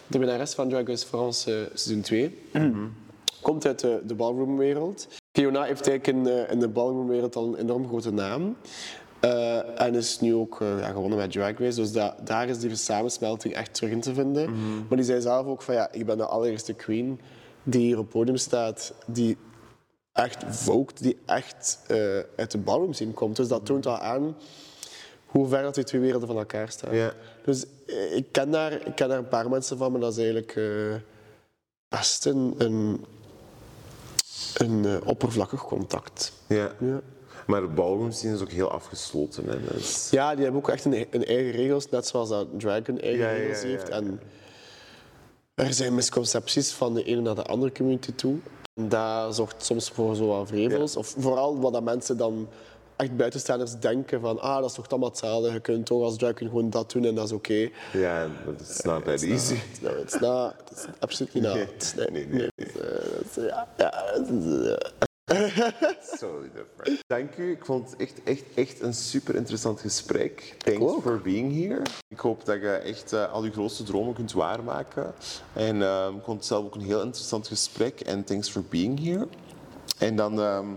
de winnares van Drag Race France eh, seizoen 2. Komt uit de, de ballroomwereld. Kiona heeft eigenlijk in, de- in de ballroomwereld al een enorm grote naam. Eh, en is nu ook eh, ja, gewonnen met Drag Race. Dus da- daar is die samensmelting echt terug in te vinden. Maar die zei zelf ook van ja, ik ben de allereerste queen die hier op het podium staat, die echt vogt, die echt eh, uit de ballroom scene komt. Dus dat toont al aan hoe ver dat die twee werelden van elkaar staan. Ja. Dus eh, ik ken, daar, ik ken daar een paar mensen van, maar dat is eigenlijk eh, best een, een, een oppervlakkig contact. ja. Ja. Maar de ballroom scene is ook heel afgesloten. Hè. Is- ja, die hebben ook echt een, een eigen regels, net zoals dat Dragon eigen Ja, regels heeft. En er zijn misconcepties van de ene naar de andere community toe. En dat zorgt soms voor zo wat vrevels. Of vooral wat dat mensen dan echt buitenstaanders denken van ah, dat is toch allemaal hetzelfde. Je kunt toch als drag queen gewoon dat doen en dat is oké. Ja, dat is not that easy. [laughs] No, it's not. It's absolutely not. Nee, nee, nee. Is, eh, is, ja, [laughs] Totally different. Dank u. Ik vond het echt, echt, echt een super interessant gesprek. Thanks for being here. Ik hoop dat je echt eh, al je grootste dromen kunt waarmaken. En ehm, ik vond het zelf ook een heel interessant gesprek. En thanks for being here. En dan ehm,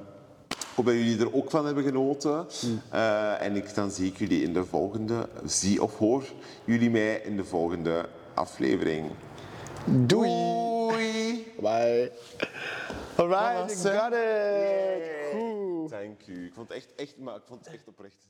ik hoop dat jullie er ook van hebben genoten. Eh, en ik, dan zie ik jullie in de volgende, zie of hoor jullie mij in de volgende aflevering. Doei. Doei! Bye. Alright, you het. got it. Yay. Goed. Dank u. Ik vond het echt, echt, maar ik vond het echt oprecht.